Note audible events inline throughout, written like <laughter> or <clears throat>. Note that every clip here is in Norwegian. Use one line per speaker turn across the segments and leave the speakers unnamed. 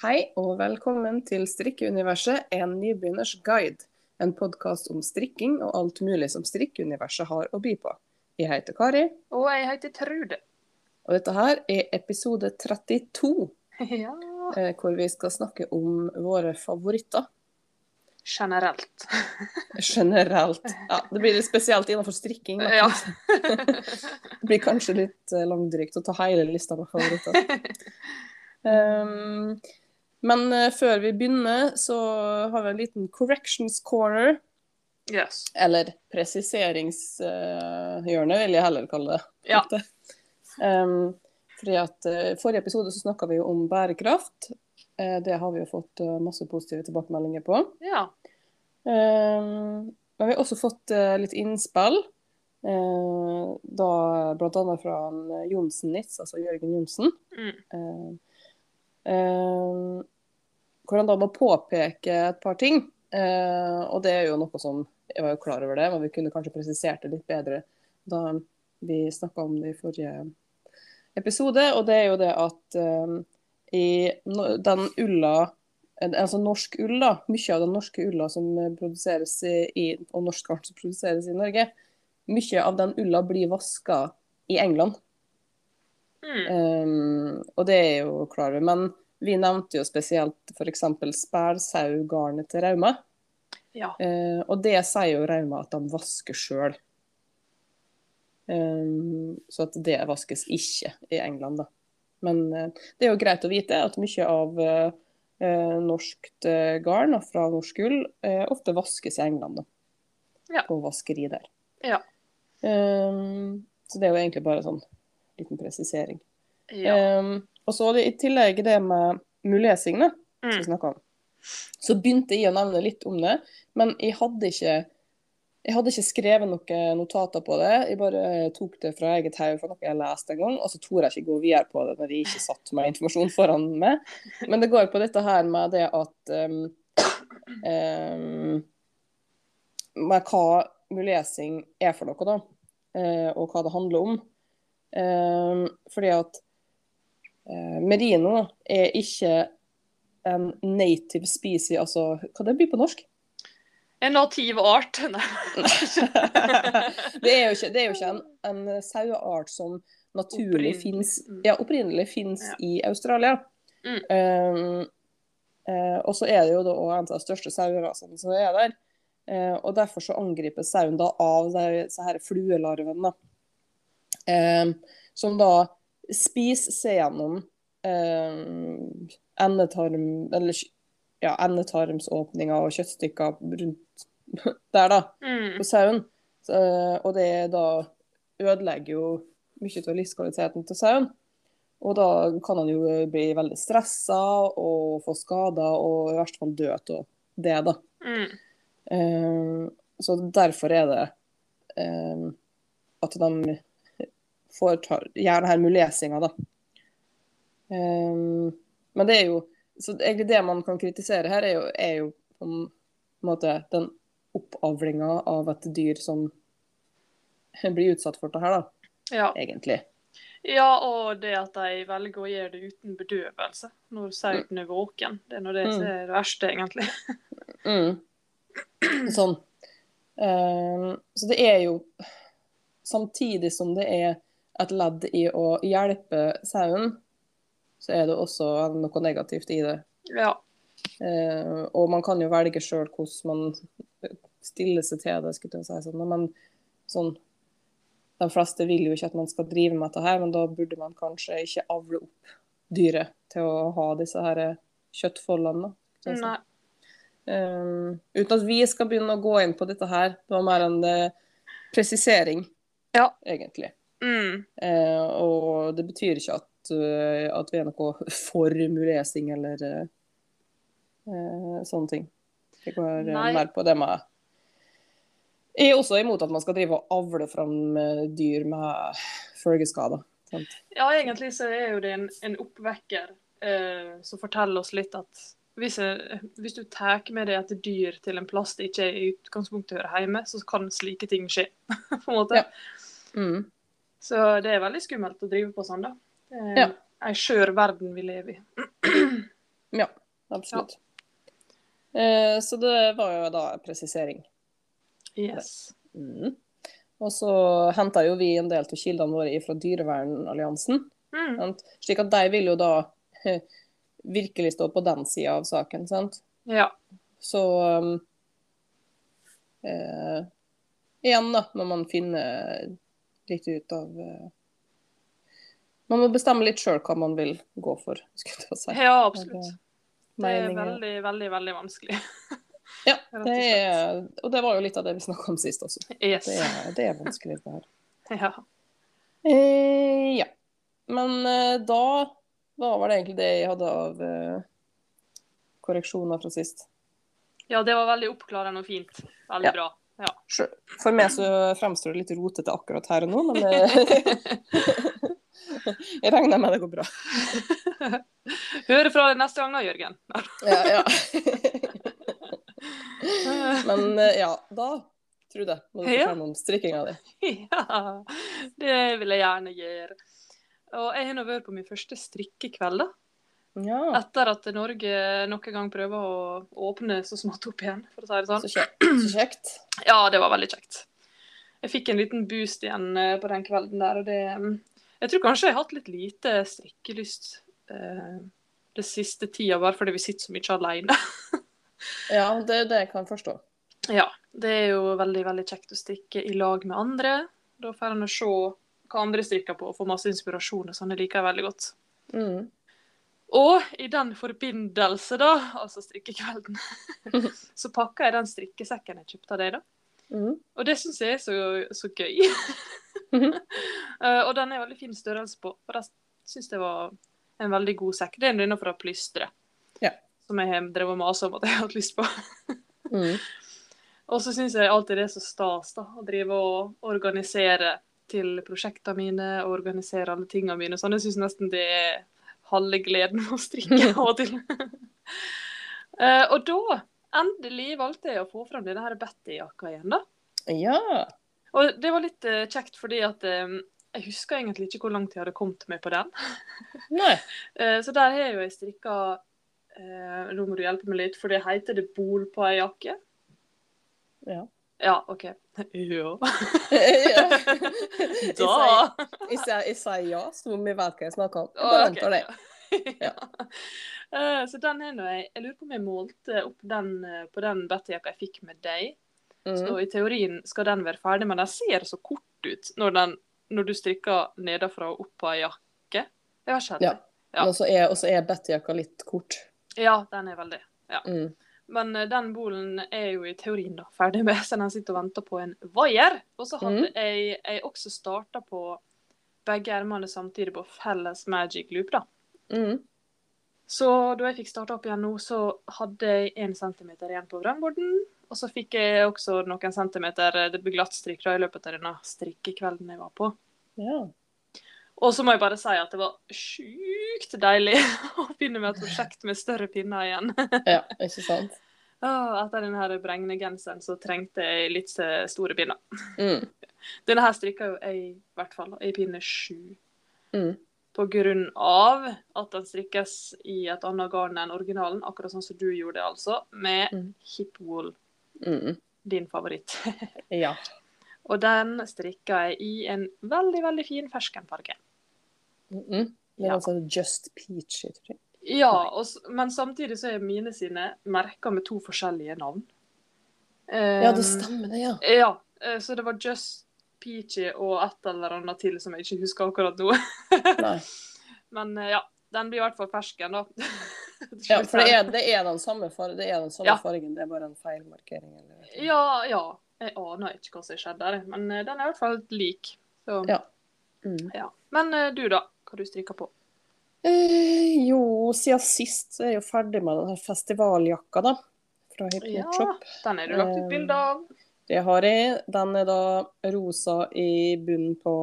Hei og velkommen til Strikkeuniverset, en nybegynners guide. En podkast om strikking og alt mulig som strikkeuniverset har å by på. Jeg heter Kari,
Og jeg heter Trude.
og dette her er episode 32, <laughs>
Ja.
eh, hvor vi skal snakke om våre favoritter
Generelt. <laughs>
generelt. Ja, det blir litt spesielt innenfor strikking. Da.
Ja. <laughs>
Det blir kanskje litt eh, langdrygt å ta hele lista med favoritter. Um, men uh, før vi begynner, så har vi en liten corrections corner.
Yes.
Eller presiseringshjørne, vil jeg heller kalle det.
Ja.
Um, fordi at uh, Forrige episode så snakka vi jo om bærekraft. Eh, det har vi jo fått uh, masse positive tilbakemeldinger på.
Ja.
Um, men vi har også fått uh, litt innspill. Uh, da Bl.a. fra uh, Johnsen Nitz, altså Jørgen Johnsen.
Mm.
Uh, hvor han da må påpeke et par ting. Uh, og det er jo noe som Jeg var jo klar over det, men vi kunne kanskje presisert det litt bedre da vi snakka om det i forrige episode. Og det er jo det at um, i den ulla Altså norsk ull, da. Mye av den norske ulla som produseres i, og norsk garn som produseres i Norge, mye av den ulla blir vaska i England.
Mm.
Um, og det er jo klar over. Men vi nevnte jo spesielt f.eks. spælsaugarnet til Rauma.
Ja.
Uh, og det sier jo Rauma at de vasker sjøl. Um, så at det vaskes ikke i England, da. Men uh, det er jo greit å vite at mye av uh, norskt uh, garn og fra norsk gull ofte vaskes i England, da.
Ja.
På vaskeri der.
Ja.
Um, så det er jo egentlig bare sånn liten presisering.
ja.
Um, og så i tillegg det med mulighetsing, da, som vi snakka om. Så begynte jeg å nevne litt om det, men jeg hadde ikke jeg hadde ikke skrevet noen notater på det. Jeg bare tok det fra eget hode for noe jeg leste en gang, og så torde jeg ikke gå videre på det når jeg ikke satt med informasjon foran meg. Men det går på dette her med det at um, um, Med hva mulighetssign er for noe, da. eh, og hva det handler om. Um, fordi at eh, merino er ikke en native species, altså Hva det blir på norsk?
En nativ art. <laughs> <laughs>
Det er jo ikke, det er jo ikke en, en saueart som naturlig finnes
Mm.
ja, opprinnelig finnes
Ja.
i Australia.
Mm.
Um, uh, og så er det jo da en av de største sauerasene som er der. Uh, og derfor så angripes sauen da av disse her fluelarvene. Um, som da spiser seg gjennom eh, endetarm Eller ja, endetarmsåpninger og kjøttstykker rundt <laughs> der, da
Mm.
på sauen. Så, og det da ødelegger jo mye av livskvaliteten til sauen. Og da kan han jo bli veldig stressa og få skader og i verste fall dø av det, da.
Mm.
Eh, så derfor er det eh, at de foretar, gjør denne mulesinga, da. Um, men det er jo så egentlig det man kan kritisere her, er jo, er jo på en måte den oppavlinga av et dyr som <laughs> blir utsatt for det her, da,
Ja.
egentlig.
ja, og det at de velger å gjøre det uten bedøvelse når sauen er våken. Det er nå det som
Mm.
er det verste, egentlig. <laughs>
Mm. Sånn. Um, så det er jo Samtidig som det er et ledd i å hjelpe sauen, så er det også noe negativt i det.
Ja.
Eh, og man kan jo velge sjøl hvordan man stiller seg til det, skulle jeg si. Sånn. Men sånn De fleste vil jo ikke at man skal drive med dette her, men da burde man kanskje ikke avle opp dyret til å ha disse her kjøttfoldene. si.
Nei.
Um, uten at vi skal begynne å gå inn på dette her. Det var mer en eh, presisering,
Ja.
egentlig.
Mm.
Eh, og det betyr ikke at, eh, at vi er noe <laughs> for mulesing eller eh, eh, sånne ting. Det går eh,
Nei.
mer på det med Jeg er også imot at man skal drive og avle fram dyr med følgeskader. Sant?
Ja, egentlig så er jo det en, en oppvekker eh, som forteller oss litt at hvis, jeg, hvis du tar med deg et dyr til en plass det ikke i utgangspunktet hører hjemme, så kan slike ting skje. <laughs> på en måte.
Ja. Mm.
Så det er veldig skummelt å drive på sånn, da. Det er
Ja.
ei skjør verden vi lever i. <clears throat>
Ja, absolutt. Eh, så det var jo da presisering.
Yes.
Mm. Og så henta jo vi en del av kildene våre fra Dyrevernalliansen.
Mm.
Slik at de vil jo da eh, virkelig stå på den sida av saken, sant.
Ja.
Så um, eh, Igjen, da, når man finner litt ut av eh, Man må bestemme litt sjøl hva man vil gå for, <laughs> skulle jeg si.
ja, absolutt. Det er veldig, veldig, veldig vanskelig. <laughs>
Ja, det er, og det var jo litt av det vi snakka om sist også.
Yes.
Det er, det er vanskelig, det her. <laughs>
Ja.
Eh, ja. Men eh, da var vel egentlig det jeg hadde av eh, korreksjoner fra sist.
ja, det var veldig oppklarende og fint. Veldig
Ja.
bra. Ja.
For meg så fremstår det litt rotete akkurat her og nå, men <laughs> jeg regner med det går bra.
Høre fra deg neste gang da, Jørgen.
Ja, ja. <laughs> Men eh, ja, da Trude, må du fortelle om strikkinga di. <laughs>
Ja, det vil jeg gjerne gjøre. Og jeg har nå vært på min første strikkekveld, da.
Ja,
Etter at Norge nok en gang prøver å åpne så smått opp igjen, for å si det sånn.
så kjekt. Så kjekt. <clears throat>
Ja, det var veldig kjekt. Jeg fikk en liten boost igjen eh, på den kvelden der, og det mm, Jeg tror kanskje jeg har hatt litt lite strikkelyst eh, det siste tida, bare fordi vi sitter så mye alene. <laughs>
Ja, det er det jeg kan forstå.
ja, det er jo veldig, veldig kjekt å strikke i lag med andre. Da får en se hva andre strikker på, og få masse inspirasjon og sånn. Det liker jeg veldig godt.
Mm.
Og i den forbindelse, da, altså strikkekvelden, <laughs> så pakka jeg den strikkesekken jeg kjøpte av deg, da.
Mm.
Og det syns jeg er så, så gøy. uh, <laughs> og den er veldig fin størrelse på, for jeg syns det var en veldig god sekk. Det er en innenfor plystre,
Ja.
som jeg har drevet og masa om at jeg har hatt lyst på. <laughs>
Mm.
Og så syns jeg alltid det er så stas da, å drive og organisere til prosjektene mine, og organisere alle tingene mine. Sånn, jeg syns nesten det er halve gleden med å strikke av og til. uh, <laughs> og da, endelig, valgte jeg å få fram denne her Betty-jakka igjen, da.
Ja.
Og det var litt uh, kjekt fordi at eh, jeg husker egentlig ikke hvor langt jeg hadde kommet meg på den. <laughs>
Nei.
uh, så der har jeg jo jeg strikka Nå må du hjelpe meg litt, for det heter det bol på ei jakke.
Ja.
Ja, OK. <laughs> Ja.
ja. <laughs>
Da
Jeg sier, ja, som om vi vet hva jeg snakker om. Jeg bare
Å, ok.
antar det.
ja. <laughs> Eh, Så den er nå jeg Jeg lurer på om jeg målte opp den eh, på den Betty-jakka jeg fikk med deg. Så
Mm.
i teorien skal den være ferdig, men den ser så kort ut når, den, når du strikker nedenfra og opp på ei jakke. Jeg har ikke det.
Ja.
Ja.
Og så er, er Betty-jakka litt kort.
Ja, den er veldig. Ja.
Mm.
Men eh, den bolen er jo i teorien da ferdig med, <laughs> så den sitter og venter på en vaier. Og så hadde
mm.
jeg, jeg også starta på begge ermene samtidig på felles magic loop, da.
Mm.
Så da jeg fikk starta opp igjen nå, så hadde jeg én centimeter igjen på vrangborden. Og så fikk jeg også noen centimeter eh, det ble glattstrikk i løpet av denne strikkekvelden jeg var på.
Ja.
Og så må jeg bare si at det var sjukt deilig <laughs> å begynne med et prosjekt med større pinner igjen. <laughs>
ja, ikke sant?
Ah, Etter denne bregnegenseren så trengte jeg litt eh, store pinner.
Mm. <laughs>
Denne her strikka jo jeg i hvert fall i pinne sju.
Mm.
På grunn av at den strikkes i et annet garn enn originalen, akkurat sånn som du gjorde, altså, med
Mm.
hipwool,
Mm.
din favoritt.
Ja.
Og den strikka jeg i en veldig, veldig fin ferskenfarge.
Mm. -mm. er
Ja.
altså Just Peachy, tror jeg.
Ja, og, men samtidig så er mine sine merka med to forskjellige navn.
Ja, det
Um,
stemmer det, ja.
Ja, eh, så det var Just Peachy og et eller annet til som jeg ikke husker akkurat nå. <laughs> Men eh, ja, den blir i hvert fall fersken, da. <laughs>
Ja, for det er, det er den samme, far det er den samme
Ja.
fargen, det er bare en feilmarkering. Eller.
Ja, ja. Jeg aner ikke hva som skjedde men eh, den er i hvert fall lik. Så,
Ja. Mm.
ja. Men du, da? Hva du strikker på?
Eh, jo, siden sist så er jeg jo ferdig med den her festivaljakka, da. Fra Hypnotshop.
Ja, den er du lagt ut
Eh,
bilde av.
Det har jeg. Den er da rosa i bunnen på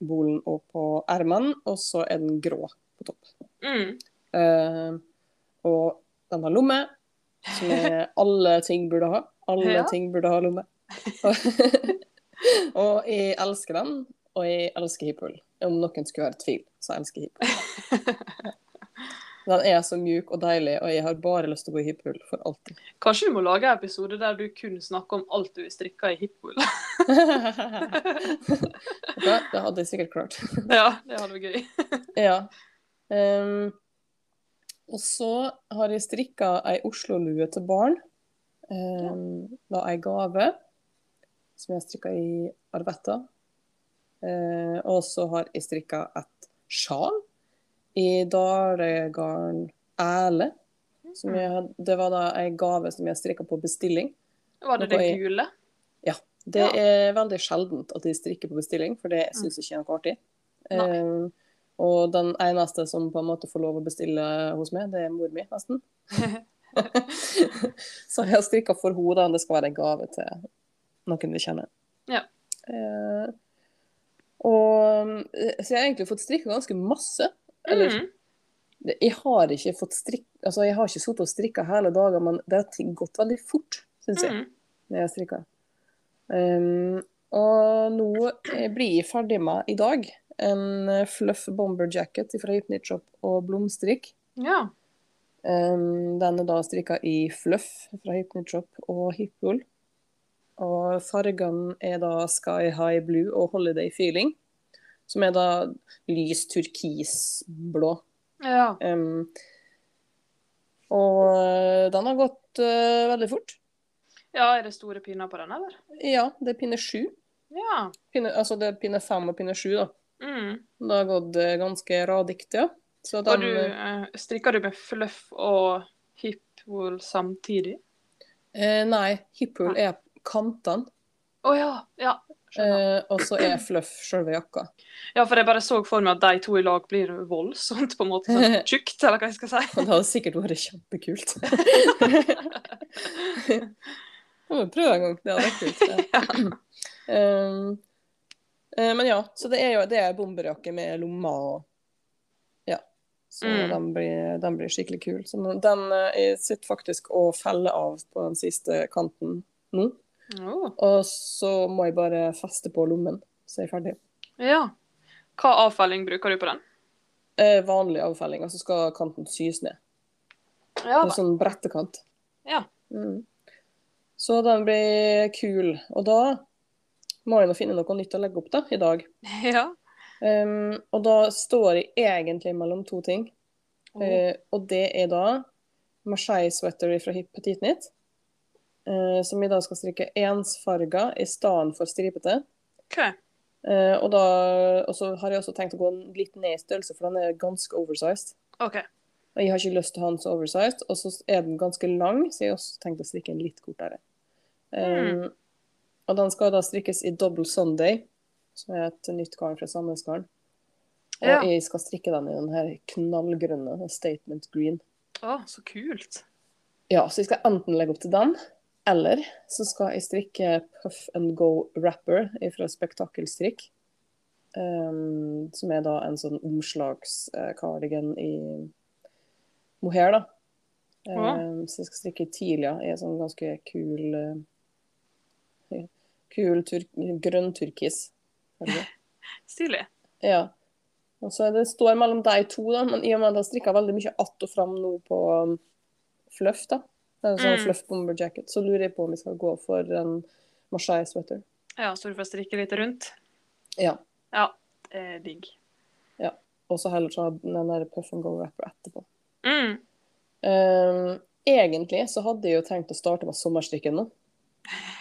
bolen og på ermene, og så er den grå på topp.
Mm.
Eh, og den har lomme, som <laughs> alle ting burde ha. Alle
Ja.
ting burde ha lomme. <laughs> og jeg elsker den, og jeg elsker hiphol. Om noen skulle være i tvil, så jeg elsker jeg. <laughs> Den er så mjuk og deilig, og jeg har bare lyst til å gå i hiphul for alltid.
Kanskje vi må lage en episode der du kun snakker om alt du vil strikke i hipwool.
det, <laughs> det hadde jeg sikkert klart. <laughs>
ja, det hadde vært gøy.
Ja. Um, og så har jeg strikka ei Oslo-lue til barn. Um, da ei gave som jeg strikka i Arvetta. Uh, og så har jeg strikka et sjal i Dalegarn Æle. Som jeg, det var da ei gave som jeg strikka på bestilling.
Var det det
gule? jeg-
gule?
Det
Ja.
er veldig sjeldent at de strikker på bestilling, for det syns jeg ikke er noe artig. Eh, og den eneste som på en måte får lov å bestille hos meg, det er mor mi, nesten. <laughs> så jeg har strikka for henne. Det skal være en gave til noen vi kjenner.
Ja.
Eh, og, eh, så jeg har egentlig fått strikka ganske masse. Eller
Mm.
jeg har ikke fått strikk, altså jeg har ikke sittet og strikka hele dagen, men det har gått veldig fort, syns jeg
Mm.
når jeg strikker. Um, og nå blir jeg ferdig med i dag en eh, fluff bomber jacket fra Hypnitshop og blomstrikk.
Ja.
Um, den er da strikka i fluff fra Hypnitshop og hipwool. Og fargene er da Sky High Blue og Holiday Feeling, som er da lys turkisblå.
ja.
Um, og eh, den har gått uh, veldig fort.
Ja, er det store pinner på den, eller?
Ja, det er pinne sju.
Ja.
Pinne, altså det er pinne fem og pinne sju, da.
Mm.
Det har gått eh, ganske radikt, ja. Så
Og du, strikker du med fluff og hipwool samtidig?
eh, Nei, hipwool er kantene,
Å ja. Ja.
Eh, og så er fluff selve jakka. <clears throat>
Ja, for jeg bare så for meg at de to i lag blir voldsomt på en måte sånn <laughs> tjukt, eller hva jeg skal si.
Det hadde sikkert vært kjempekult. <laughs> Jeg må prøve en gang. Det hadde vært kult. Ja. <laughs> Um, eh, men ja, så det er jo det er bomberjakke med lommer og Ja. Så
Mm.
den, blir, den blir skikkelig kul. Så den, den jeg sitter faktisk og feller av på den siste kanten nå.
Å,
Og så må jeg bare feste på lommen, så er jeg ferdig.
ja. Hva avfelling bruker du på den?
Eh, vanlig avfelling, altså skal kanten sys ned.
Ja,
En sånn brettekant.
Ja.
Mm. Så den blir kul. Og da må jeg nå finne noe nytt å legge opp da, i dag. <laughs>
ja.
Um, og da står jeg egentlig mellom to ting.
Oh.
Uh, og det er da Marseille sweater fra Hip Petit Knit. Eh, som jeg da skal strikke ensfarga i stedet for stripete.
OK.
Eh, og, da, også, har jeg også tenkt å gå litt ned i størrelse, for den er ganske oversized.
ok.
Og jeg har ikke lyst til å ha den så oversized. Og så er den ganske lang, så jeg har også tenkt å strikke den litt kortere. Um, og den skal da strikkes i double Sunday, som er et nytt garn fra Sandnesgarden. Og
Ja.
jeg skal strikke den i den her knallgrønne statement green.
Å, så kult.
Ja, så jeg skal enten legge opp til den, eller så skal jeg strikke Puff and Go Wrapper fra Spektakelstrikk. Um, som er da en sånn omslagskardigan i mohair, da.
Ja.
Um, så jeg skal strikke Tilia i en sånn ganske kul uh, Kul tur grønn turkis. <laughs>
Stilig.
Ja. Og så det står mellom de to, da, men i og med at jeg har strikka veldig mye att og fram nå på um, fluff, da, det er en sånn
Mm.
fluff bomber jacket, så lurer jeg på om vi skal gå for en Marseille sweater.
Ja, så du får strikke litt rundt.
Ja.
Ja, det er digg.
Og så heller ta den der puff and go wrapper etterpå.
Mm.
Um, egentlig så hadde jeg jo tenkt å starte med sommerstrikken nå.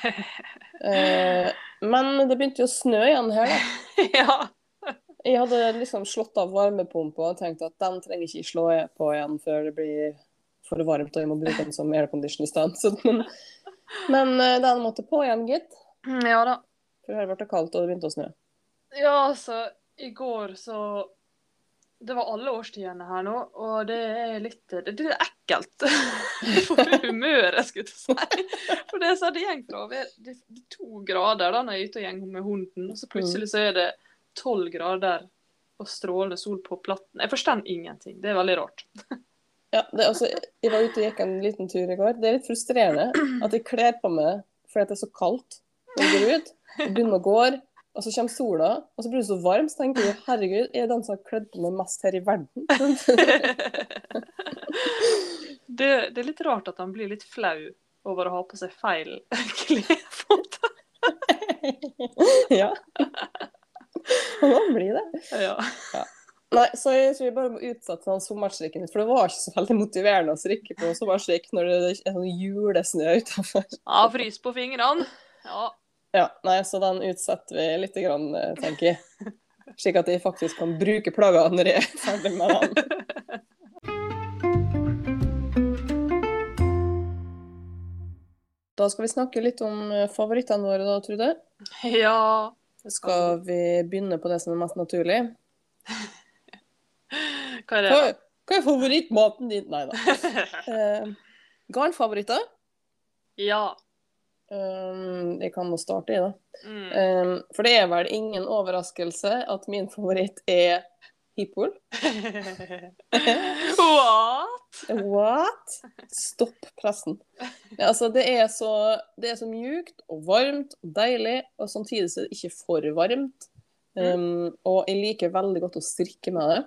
uh, <laughs> men det begynte jo å snø igjen her, da. <laughs>
ja.
Jeg hadde liksom slått av varmepumpa og tenkt at den trenger ikke jeg slå på igjen før det blir for varmt og jeg må bruke den som aircondition i stedet. Men, men det er den måtte på igjen, gitt.
Ja da.
For her ble det kaldt og det begynte å snø.
Ja, altså, i går så Det var alle årstidene her nå, og det er litt, det er ekkelt <laughs> for humøret, skulle jeg si. For det er sånn det går fra det er to grader da når jeg er ute og går med hunden, og så plutselig så er det tolv grader og strålende sol på platten. Jeg forstår ingenting. Det er veldig rart. <laughs>
Ja, det, altså, jeg var ute og gikk en liten tur i går. Det er litt frustrerende at jeg kler på meg fordi det er så kaldt. Når jeg går ut, jeg begynner å gå, Og så kommer sola, og så blir det så varmt, så tenker jeg herregud, jeg er den som har kledd på meg mest her i verden? <laughs>
det, det er litt rart at han blir litt flau over å ha på seg feil klesfoto. <laughs>
ja. Han blir det.
Ja. Ja.
Nei, så jeg tror jeg bare må utsette sånn sommerstrikken for det var ikke så veldig motiverende å strikke på sommerstrikk når det er sånn julesnø utenfor.
ja, frys på fingrene. Ja.
Ja, nei, så den utsetter vi litt, grann, eh, tenker jeg. Slik at jeg faktisk kan bruke plaggene når jeg er ferdig med den. Da skal vi snakke litt om eh, favorittene våre, da, Trude.
ja.
Skal vi begynne på det som er mest naturlig? <laughs>
Hva er det?
Hva, hva er favorittmaten din? Nei da. uh, <laughs> garnfavoritter?
ja.
Um, jeg kan nå starte i, da.
Mm.
Um, for det er vel ingen overraskelse at min favoritt er hippol. <laughs>
What?
What? Stopp pressen. Ja, altså, det er, så, det er så mjukt og varmt og deilig, og samtidig så er det ikke for varmt. Um, og jeg liker veldig godt å strikke med det.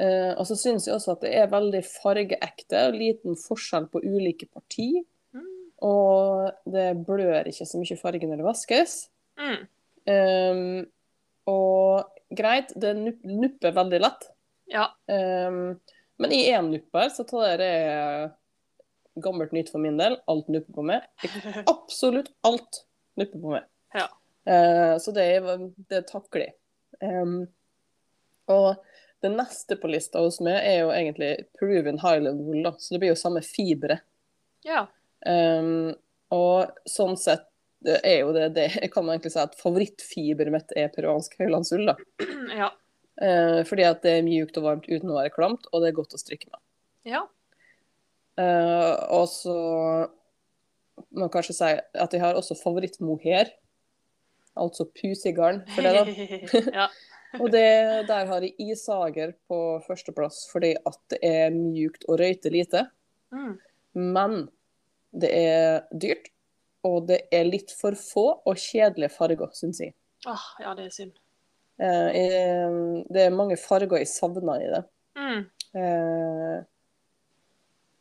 Uh, og så syns jeg også at det er veldig fargeekte og liten forskjell på ulike parti.
Mm.
Og det blør ikke så mye farge når det vaskes.
Mm.
Um, og greit, det nupper veldig lett.
Ja.
Um, men i én nupper, så det gammelt nytt for min del. Alt nupper på meg. <laughs> Absolutt alt nupper på meg.
Ja.
Uh, så det, er- det takler jeg. Um, og det neste på lista hos meg er jo egentlig Peruvian Highland Wool, da. så det blir jo samme fibre.
Ja.
Um, og sånn sett er jo det, det jeg kan egentlig si at favorittfiberet mitt er peruansk høylandsull. da. <clears throat>
Ja.
Uh, fordi at det er mjukt og varmt uten å være klamt, og det er godt å strikke med.
Ja.
Uh, og så må jeg kanskje si at jeg har også favorittmohair. Altså pusegarn for det, da. <laughs>
ja.
Og det, der har jeg isager på førsteplass fordi at det er mjukt og røyter lite.
Mm.
Men det er dyrt, og det er litt for få og kjedelige farger, syns jeg.
Åh, ja, det er synd.
Eh, jeg. Det er mange farger jeg savner i det.
Mm.
Eh,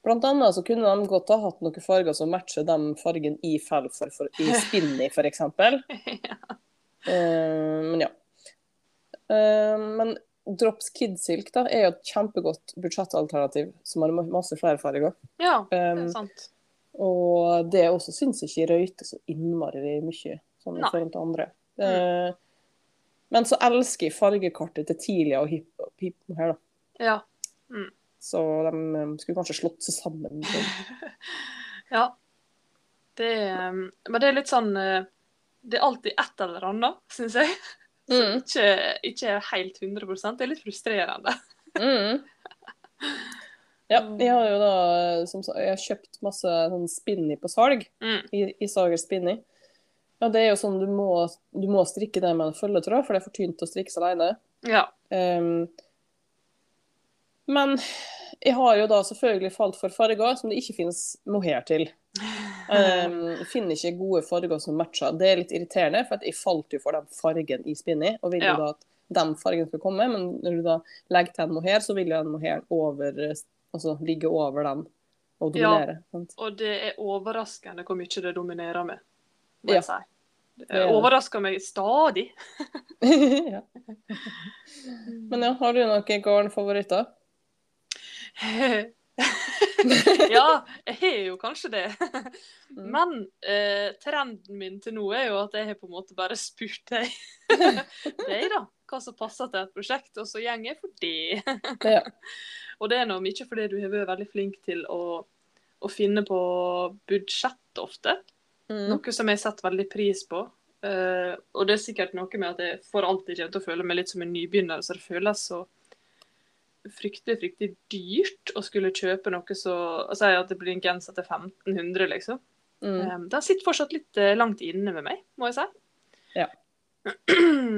blant annet så kunne de godt ha hatt noen farger som matcher den fargen i fell for, i spinny, for eksempel. <laughs> Eh, men ja. Eh, men Drops Kidsilk da, er jo et kjempegodt budsjettalternativ som har masse flere farger.
Ja, det
Um,
er sant.
Og det også syns ikke røyter så innmari mye, sånn i forhold til andre. Eh, men så elsker jeg fargekartet til Tilia og Hip, Hip her, da.
Ja.
Så de um, skulle kanskje slått seg sammen. <laughs>
ja. Det um, men det er litt sånn uh, Det er alltid et eller annet, syns jeg. Som
Mm.
ikke, ikke er helt 100 Det er litt frustrerende.
Mm. Ja, jeg har jo da som jeg har kjøpt masse sånn spinni på salg.
Mm.
I, i Sager spinni. Ja, det er jo sånn du må, du må strikke det med en følgetråd, for det er for tynt å strikke alene.
Ja.
Um, men jeg har jo da selvfølgelig falt for farger som det ikke finnes mohair til. Um, finner ikke gode farger som matcher. Det er litt irriterende, for at jeg falt jo for den fargen i Spinni. og vil jo
Ja.
da at den fargen skulle komme. Men når du da legger til en mohair, så vil jo den mohairen over, altså ligge over den og
Ja.
dominere. sant?
Og det er overraskende hvor mye det dominerer med, må
Ja.
jeg si. Det. overrasker meg stadig. <laughs>
ja. Men ja, har du noen garnfavoritter? <laughs> <laughs>
ja, jeg har jo kanskje det.
Mm.
Men eh, trenden min til nå er jo at jeg har på en måte bare spurt deg <laughs> deg da, hva som passer til et prosjekt, og så går jeg for det.
Ja. <laughs>
Og det er nå mye fordi du har vært veldig flink til å, å finne på budsjett ofte.
Mm.
Noe som jeg setter veldig pris på. Eh, og det er sikkert noe med at jeg for alltid kommer til å føle meg litt som en nybegynner, så det føles så fryktelig, fryktelig dyrt å skulle kjøpe noe så Si at det blir en genser til 1500, liksom.
Mm.
Um, den sitter fortsatt litt eh, langt inne med meg, må jeg si.
Ja. <clears throat>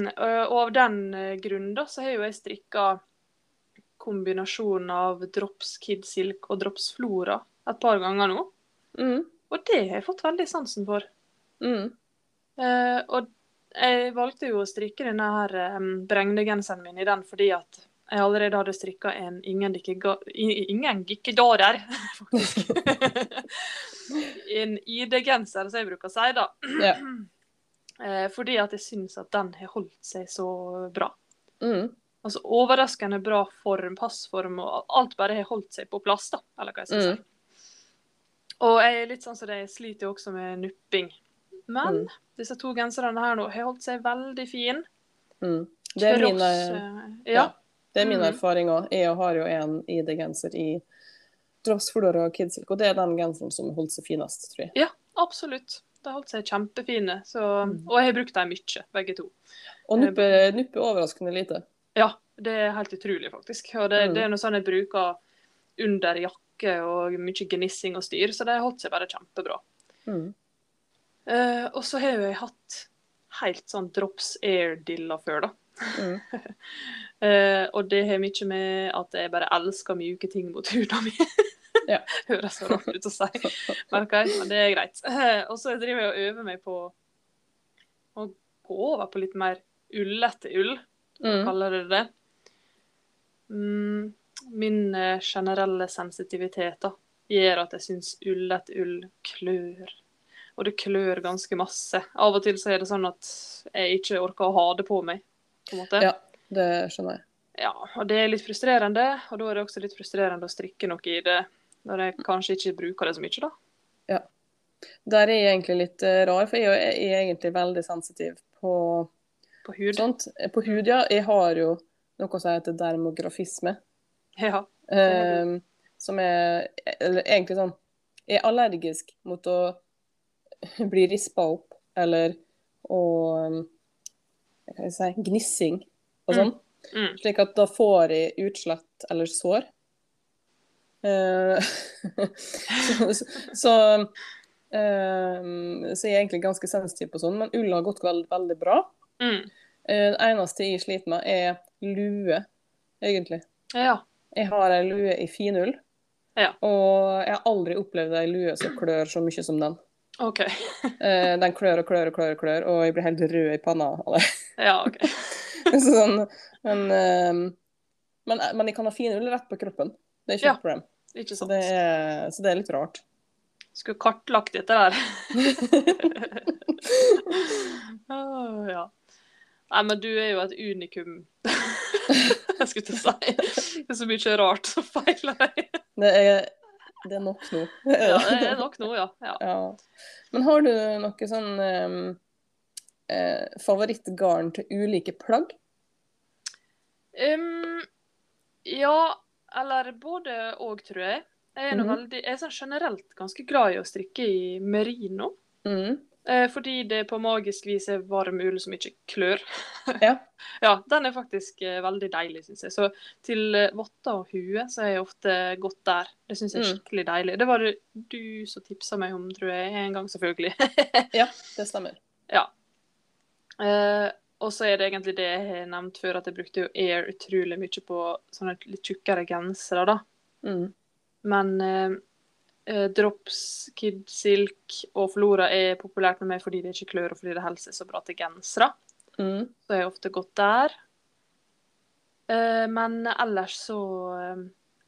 Eh, og av den eh, grunn da, så har jo jeg strikka kombinasjonen av Drops Kid Silk og Drops Flora et par ganger nå.
Mm.
Og det har jeg fått veldig sansen for.
Mm.
Eh, og jeg valgte jo å strikke denne her um, bregnegenseren min i den fordi at jeg allerede hadde strikka en ingen gikkedarer, <laughs> faktisk. <laughs> en ID-genser, som jeg bruker å si, da.
Ja. <clears throat>
Eh, fordi at jeg syns at den har holdt seg så bra.
Mm.
Altså overraskende bra form, passform, og alt bare har holdt seg på plass, da. Eller hva jeg skal
Mm.
Og jeg er litt sånn som det, jeg sliter jo også med nupping. Men
Mm.
disse to genserne her nå har holdt seg veldig fin.
Mm. Det er min,
Tross,
eh,
eh,
ja.
ja.
Det er min
mm.
erfaring òg. Jeg har jo en ID-genser i Flora og Kidsilk, og det er den genseren som holdt seg finest, tror jeg.
Ja, absolutt. De har holdt seg kjempefine. Så,
Mm.
og jeg har brukt dem mye, begge to.
Og nuppe, nuppe overraskende lite.
Ja, det er helt utrolig, faktisk. Og det,
Mm.
det er noe sånn jeg bruker under jakke og mye gnissing og styr, så de har holdt seg bare kjempebra.
Mm.
Uh, og så har jeg hatt helt sånn drops air-dilla før, da.
Mm. <laughs>
Eh, og det har mye med at jeg bare elsker mjuke ting mot huden min. <laughs>
Ja.
Høres så rart ut å si, men, jeg, men det er greit. Uh, <laughs> og så driver jeg og øver meg på å gå over på litt mer ullete ull,
Mm.
kaller dere det. Mm, min uh, generelle sensitivitet da, gjør at jeg syns ullete ull klør. Og det klør ganske masse. Av og til så er det sånn at jeg ikke orker å ha det på meg. På en måte.
Ja. Det skjønner jeg.
Ja, og det er litt frustrerende. Og da er det også litt frustrerende å strikke noe i det når jeg kanskje ikke bruker det så mye, da. Ja.
Der er jeg egentlig litt eh, rar, for jeg er egentlig veldig sensitiv på
På hud.
sånt. På hud, ja. Jeg har jo noe som heter dermografisme.
Ja.
Um, som er Eller egentlig sånn Jeg er allergisk mot å <laughs> bli rispa opp, eller å si Gnissing og sånn.
Mm.
Slik at da får jeg utslett eller sår. Uh, <laughs> så så, så, eh, så jeg er egentlig ganske sensitiv på sånn, men ull har gått veld, veldig bra.
Mm.
Uh, Det eneste jeg sliter med, er lue, egentlig.
Ja.
Jeg har ei lue i finull,
Ja.
og jeg har aldri opplevd ei lue som klør så mye som den.
OK. <laughs>
Eh, Den klør og klør og klør, og klør, og jeg blir helt rød i panna av det.
Ja, OK. <laughs>
sånn, men, eh, men, men jeg kan ha finull rett på kroppen. Det er ikke
Ja.
et problem.
Ikke
Så det, er, så det er litt rart.
Skulle kartlagt dette der. oh, <laughs> ja. Nei, men du er jo et unikum. Jeg skulle til å si. Det er så mye rart som feiler deg.
Det er, det er nok nå. <laughs>
Ja, det er nok nå, ja. ja.
Ja. Men har du noe sånn um, eh, favorittgarn til ulike plagg?
Um, ja, eller både og, tror jeg. Jeg er, mm
-hmm.
veldig, jeg er sånn generelt ganske glad i å strikke i merino.
Mm.
Eh, fordi det på magisk vis er varm ull som ikke klør. <laughs>
Ja.
Ja, den er faktisk eh, veldig deilig, syns jeg. Så til eh, votter og hue så er jeg ofte gått der. Det syns jeg er
Mm.
skikkelig deilig. Det var det du som tipsa meg om, tror jeg, en gang, selvfølgelig. <laughs>
ja, <laughs> det stemmer.
ja. Eh, og så er det egentlig det jeg har nevnt før, at jeg brukte jo Air utrolig mye på sånne litt tjukkere gensere, da.
Mm.
Men eh, Drops, Kid Silk og Flora er populært med meg fordi det ikke klør, og fordi det helser så bra til gensere.
Mm.
Så har jeg ofte gått der. Eh, men ellers så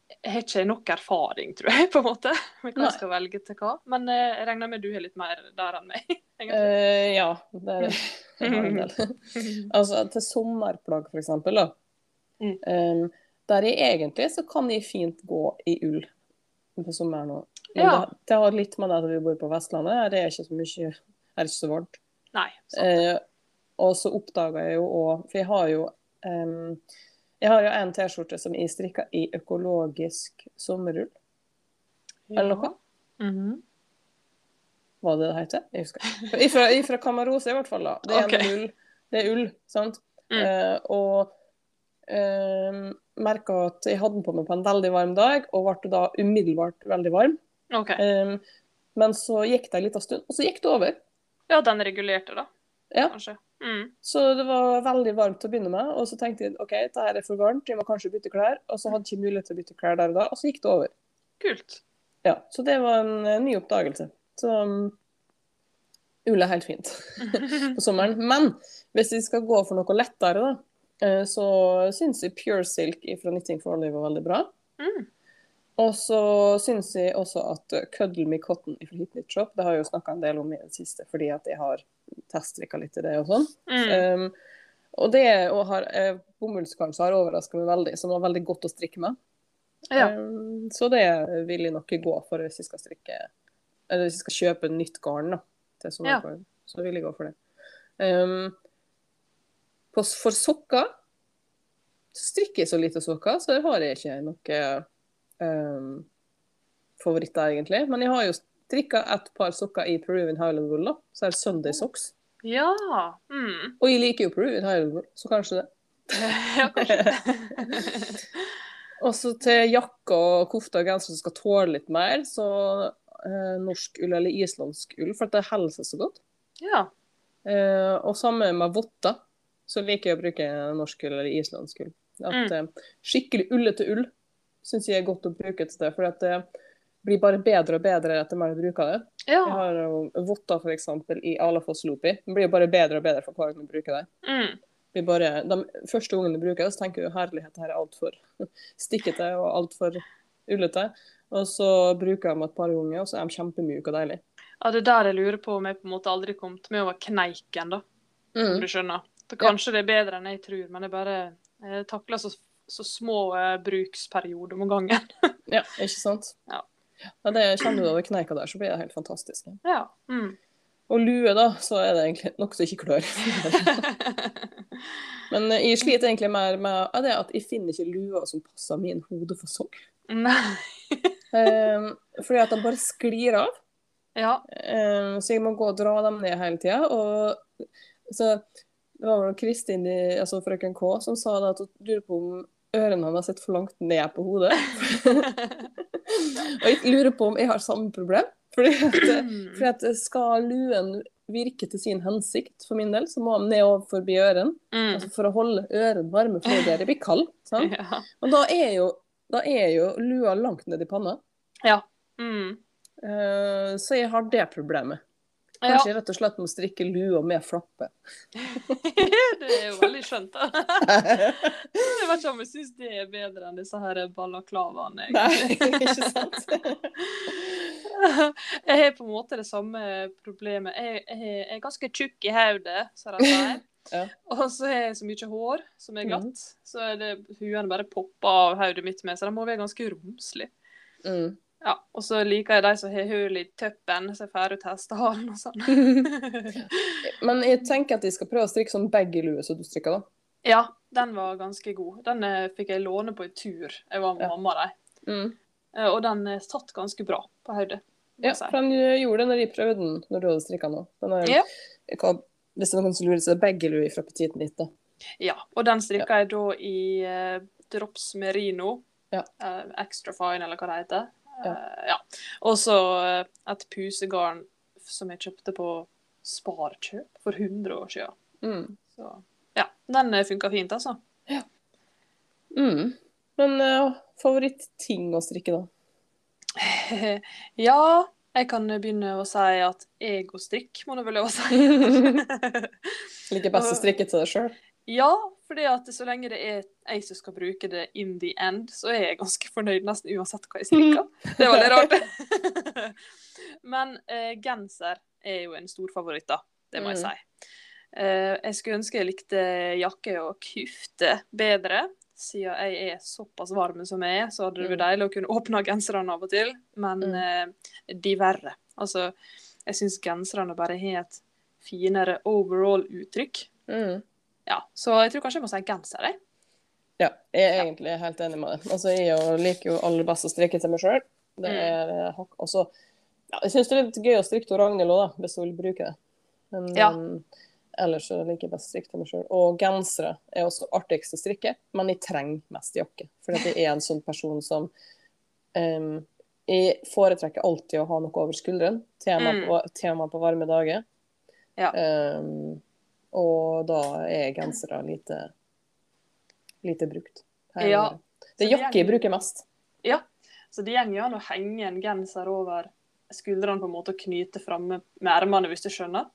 jeg har ikke nok erfaring, tror jeg, <laughs> på en måte, med hva jeg skal velge til hva. Men eh, jeg regner med du har litt mer der enn meg. <laughs>
Eh, ja, det er <laughs> det. Har altså til sommerplagg, for eksempel, da.
Mm.
Um, der jeg egentlig så kan jeg fint gå i ull på sommeren òg. Men
Ja.
det, det har litt med det at vi bor på Vestlandet. Her er ikke så mye Her er ikke så varmt.
Nei.
Eh, og så oppdaga jeg jo òg For jeg har jo um, Jeg har jo en T-skjorte som jeg strikka i økologisk sommerull. eller noe?
Mhm.
Hva det det heter? Jeg husker ikke. Ifra, fra Kamarose, i hvert fall. da. Det er, okay. ull, det er ull, sant?
Mm.
Eh, og eh, merka at jeg hadde den på meg på en veldig varm dag, og ble da umiddelbart veldig varm.
OK.
Um, men så gikk det en liten stund, og så gikk det over.
Ja, den regulerte, da,
Ja,
kanskje. Mm.
Så det var veldig varmt til å begynne med, og så tenkte jeg OK, dette er for varmt, jeg må kanskje bytte klær. Og så hadde jeg ikke mulighet til å bytte klær der og da, og så gikk det over.
Kult.
Ja, Så det var en eh, ny oppdagelse. Så, ull er helt fint <laughs> på sommeren. Men hvis vi skal gå for noe lettere, da, eh, så syns jeg Pure Silk fra Knitting for Olive var veldig bra.
Mm.
Og så syns jeg også at eh, Cuddle Me Cotton fra Hit Knit Shop, det har jeg jo snakka en del om i det siste, fordi at jeg har teststrikka litt i det og sånn.
Mm.
Um, og det og har eh, bomullsgarn som har overraska meg veldig, som var veldig godt å strikke med.
Ja.
Um, så det vil jeg nok gå for hvis jeg skal strikke Eller hvis jeg skal kjøpe nytt garn da, til sommergarn. Så vil jeg gå for det. Um, på, for sokker så strikker jeg så lite sokker, så der har jeg ikke noe um, favoritter, egentlig. Men jeg har jo strikka et par sokker i Peruvian Highland Wool, da. Så er det Sunday socks.
ja. Mm.
Og jeg liker jo Peruvian Highland Wool, så kanskje det. <laughs>
ja, kanskje. <laughs>
Og så til jakke og kofte og genser som skal tåle litt mer, så eh, norsk ull eller islandsk ull, for at det holder seg så godt.
ja.
Eh, og samme med votter, så liker jeg å bruke norsk ull eller islandsk ull. At eh, Skikkelig ullete ull syns jeg er godt å bruke et sted. for at det blir bare bedre og bedre etter mer du bruker det.
Ja.
Jeg har jo votter f.eks. i Alafoss Lopi. Det blir bare bedre og bedre for hver gang du bruker det.
Mm.
Vi bare, de første gangene du bruker det, så tenker du herlighet, det her er altfor <laughs> stikkete og altfor ullete. Og så bruker dem et par ganger, og så er de kjempemyke og deilige.
ja, det er der jeg lurer på om jeg på en måte aldri kommet med over kneiken, da. Om
Mm.
du skjønner. Så kanskje det er bedre enn jeg tror, men jeg bare jeg takler så, så små eh, bruksperioder om gangen. <laughs>
Ja, ikke sant?
Ja.
Ja, det Kjenner du over kneika der, så blir det helt fantastisk.
ja. Mm.
Og lue, da, så er det egentlig nokså ikke klør. <laughs> Men eh, jeg sliter egentlig mer med at jeg finner ikke lua som passer min hodefasong.
Nei. <laughs>
Eh, fordi at de bare sklir av.
Ja.
Eh, så jeg må gå og dra dem ned hele tida. Og så det var vel Kristin, altså frøken K, som sa det at hun lurer på om ørene hans sitter for langt ned på hodet. <laughs> og jeg lurer på om jeg har samme problem. Fordi at, <clears throat> fordi at skal luen virke til sin hensikt, for min del, så må han ned over forbi ørene.
Mm.
Altså for å holde ørene varme, er det blir kalde. <laughs>
Ja.
Og da er, jo, da er jo lua langt ned i panna.
ja. Mm.
Uh, så jeg har det problemet. Kanskje jeg rett og slett må strikke lua med flappe. <laughs>
det er jo veldig skjønt, da. <laughs> Jeg vet ikke om jeg syns det er bedre enn disse her balaklavaene.
Nei, <laughs> ikke sant?
Jeg har på en måte det samme problemet. Jeg, jeg, jeg er ganske tjukk i hodet, som de sier.
Ja.
Og så har jeg så mye hår som er glatt,
mm.
så er det huene bare popper av hodet mitt med, så de må være ganske romslige.
Mm.
Ja, og så liker jeg de som har hull i tuppen, så jeg får ut hestehalen og sånn. <laughs>
Men jeg tenker at jeg skal prøve å strikke sånn baggy-lue som du strikker, da.
ja, den var ganske god. Den eh, fikk jeg låne på en tur. Jeg var med
Ja.
mamma de.
Mm.
Eh, Og den eh, satt ganske bra på hodet.
Ja, for den gjorde det når jeg prøvde den når du hadde strikka den òg.
Ja.
Hvis det er noen som lurer, så er det baggy-lue fra petiten ditt, da.
Ja, og den strikka jeg da i eh, Drops Merino.
Ja.
Extra fine, eller hva det heter.
Ja.
Eh, ja. Og så eh, et pusegarn som jeg kjøpte på Sparkjøp for 100 år siden.
Mm.
Så ja, den funka fint, altså.
Mm. Men uh, favorittting å strikke, da? <laughs>
ja, jeg kan begynne å si at egostrikk må du vel lov å si. <laughs> <laughs>
Liker best å strikke til deg sjøl?
ja, fordi at så lenge det er jeg som skal bruke det in the end, så er jeg ganske fornøyd nesten uansett hva jeg strikker. <laughs> Det var litt rart. <laughs> Men eh, genser er jo en stor favoritt, da. Det må jeg
Mm.
si. Eh, jeg skulle ønske jeg likte jakke og kufte bedre. Siden jeg er såpass varm som jeg er, så hadde det vært
Mm.
deilig å kunne åpne genserne av og til. Men
Mm.
eh, de verre. Altså, jeg syns genserne bare har et finere overall-uttrykk.
Mm.
Ja, så jeg tror kanskje jeg må si genser, jeg.
Ja, jeg er egentlig helt enig med deg. Altså, jeg liker jo aller best å strikke til meg sjøl. Det
Mm.
er også ja, Jeg syns det er litt gøy å strikke til Ragnhild òg, da, hvis hun vil bruke det. Men
Ja.
um, ellers så liker jeg best å strikke til meg sjøl. Og gensere er også artigst å strikke, men jeg trenger mest jakke. For jeg er en sånn person som um, Jeg foretrekker alltid å ha noe over skulderen, tema,
Mm.
på, tema på varme dager.
Ja.
Um, og da er gensere lite, lite brukt. Her-
Ja.
Det er jakke jeg bruker mest.
Ja, så det går an å henge en genser over skuldrene på en måte og knyte framme med ermene, hvis du skjønner.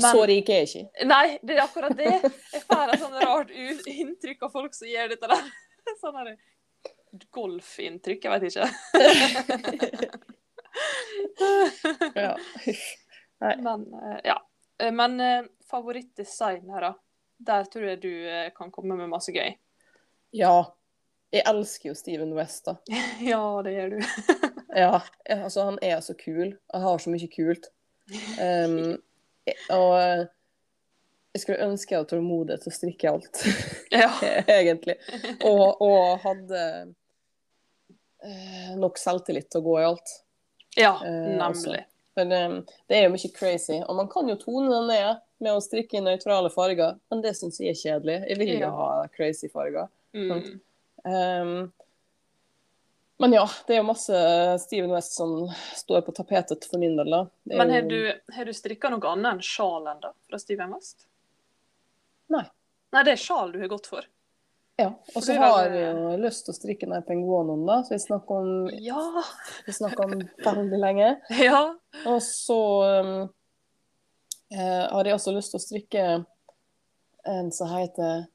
Så rik er jeg ikke.
Nei, det er akkurat det. Jeg får et sånn rart inntrykk av folk som gjør dette der. <laughs> Sånn her golfinntrykk, jeg vet ikke. <laughs>
Ja. <laughs> Nei.
Men eh, ja. Eh, Men eh, favorittdesignere, der tror jeg du eh, kan komme med masse gøy.
ja. Jeg elsker jo Steven West, da. <laughs>
Ja, det gjør du. <laughs>
Ja, altså han er så kul. Han har så mye kult. Um, <laughs> og eh, jeg skulle ønske jeg hadde tålmodighet til å strikke alt,
Ja.
egentlig. Og, og hadde eh, nok selvtillit til å gå i alt.
ja,
Eh,
nemlig.
Men um, det er jo mye crazy. Og man kan jo tone det ned med å strikke i nøytrale farger, men det syns jeg er kjedelig. Jeg vil ikke
Ja.
ha crazy farger.
Mm.
Um, men ja, det er jo masse Steven West som står på tapetet for min del, da.
Men har du, har du strikka noe annet enn sjal ennå, fra Steven West?
Nei.
Nei, det er sjal du har gått for.
Ja. Og så
har-
har jeg jo lyst til å strikke ned penguonen, da, så vi snakker om,
Ja.
vi snakker om veldig lenge. <laughs>
Ja.
Og så um, eh, har jeg også lyst til å strikke en som heter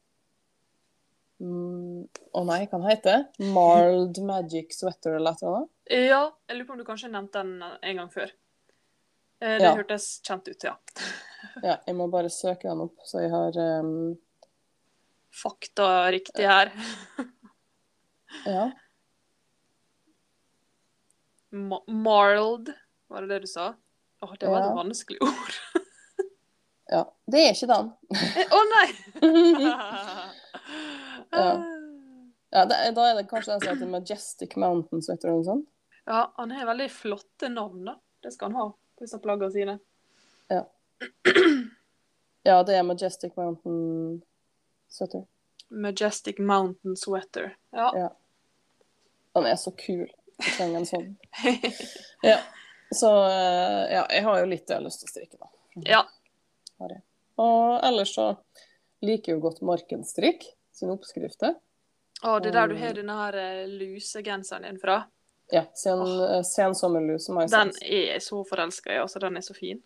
mm, Å nei, hva den heter Marled Magic Sweater eller annet.
ja. Jeg lurer på om du kanskje nevnte den en gang før. Eh, Det
Ja.
hørtes kjent ut, ja. <laughs>
Ja, jeg må bare søke den opp, så jeg har um,
Fakta riktig her. <laughs>
Ja.
Ma marled, var det det du sa? Åh, det var
Ja.
et vanskelig <laughs> ord.
Ja. Det er ikke den.
Å Å nei! <laughs>
Ja. Ja, det, da er det kanskje den som heter Majestic Mountain Sweater eller noe sånt.
Ja, han har veldig flotte navn, da. Det skal han ha på disse plaggene sine.
Ja, <clears throat> ja, det er Majestic Mountain Sweater.
Majestic Mountain Sweater. Ja.
Ja. Han er så kul. Jeg trenger en sånn. <laughs> Ja. Så eh, ja, jeg har jo litt jeg har lyst til å strikke, da.
ja.
Har jeg. Og ellers så liker jeg jo godt Markenstrikk sine oppskrifter.
Å, det er der du har denne her eh, lusegenseren din fra.
Ja, sen, oh. sensommerlus
Den er jeg så forelska i. Altså, den er så fin.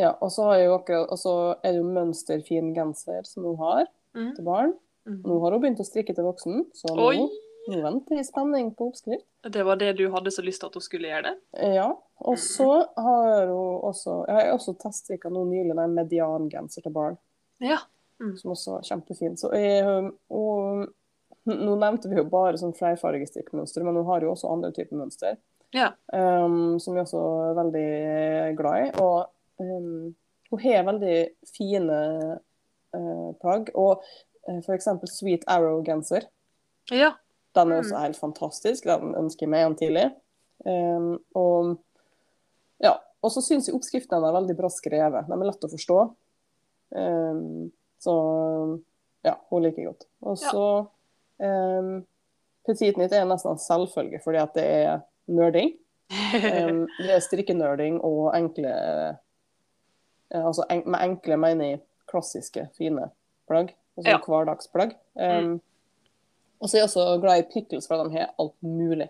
Ja, og så har jeg jo akkurat, og så er det jo mønsterfin genser som hun har
Mm.
til barn.
Mm.
Nå har hun begynt å strikke til voksen, så nå,
Oi!
Nå venter jeg i spenning på oppskrift.
Det var det du hadde så lyst til at hun skulle gjøre det?
Ja, og så har hun også Jeg har også teststrikka nå nylig en mediangenser til barn,
Ja.
som også er kjempefin. Så jeg, og, nå nevnte vi jo bare sånn flerfargestrikkmønster, men hun har jo også andre typer mønster.
Ja.
um, som vi også er veldig glad i. Og um, hun har veldig fine uh, plagg. Og uh, f.eks. Sweet Arrow-genser.
Ja.
Den er
Mm.
også helt fantastisk. Den ønsker jeg meg igjen tidlig. Um, og ja, og så syns jeg oppskriftene er veldig bra skrevet. De er lett å forstå. Um, så ja, hun liker jeg godt. Og så um, Petit Nytt er nesten en selvfølge fordi at det er nerding. Um, <laughs> det er strikkenerding og enkle eh, Altså en, med enkle mener jeg klassiske, fine plagg. Altså
Ja.
hverdagsplagg. Um, Og så er jeg også glad i pickles, for de har alt mulig.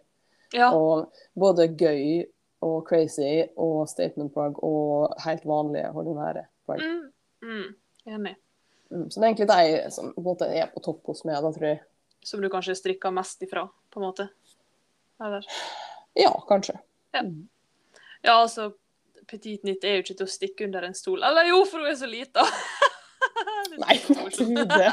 ja.
Og både gøy og crazy og statement plug og helt vanlige, ordinære plug.
Mm. Mm. Enig.
Mm. Så det er egentlig de som på måte er på topp hos meg, da tror jeg.
Som du kanskje strikker mest ifra, på en måte? Eller?
Ja, kanskje.
Ja, altså Petit Nytt er jo ikke til å stikke under en stol. Eller jo, for hun er så lita! <laughs>
Nei, det.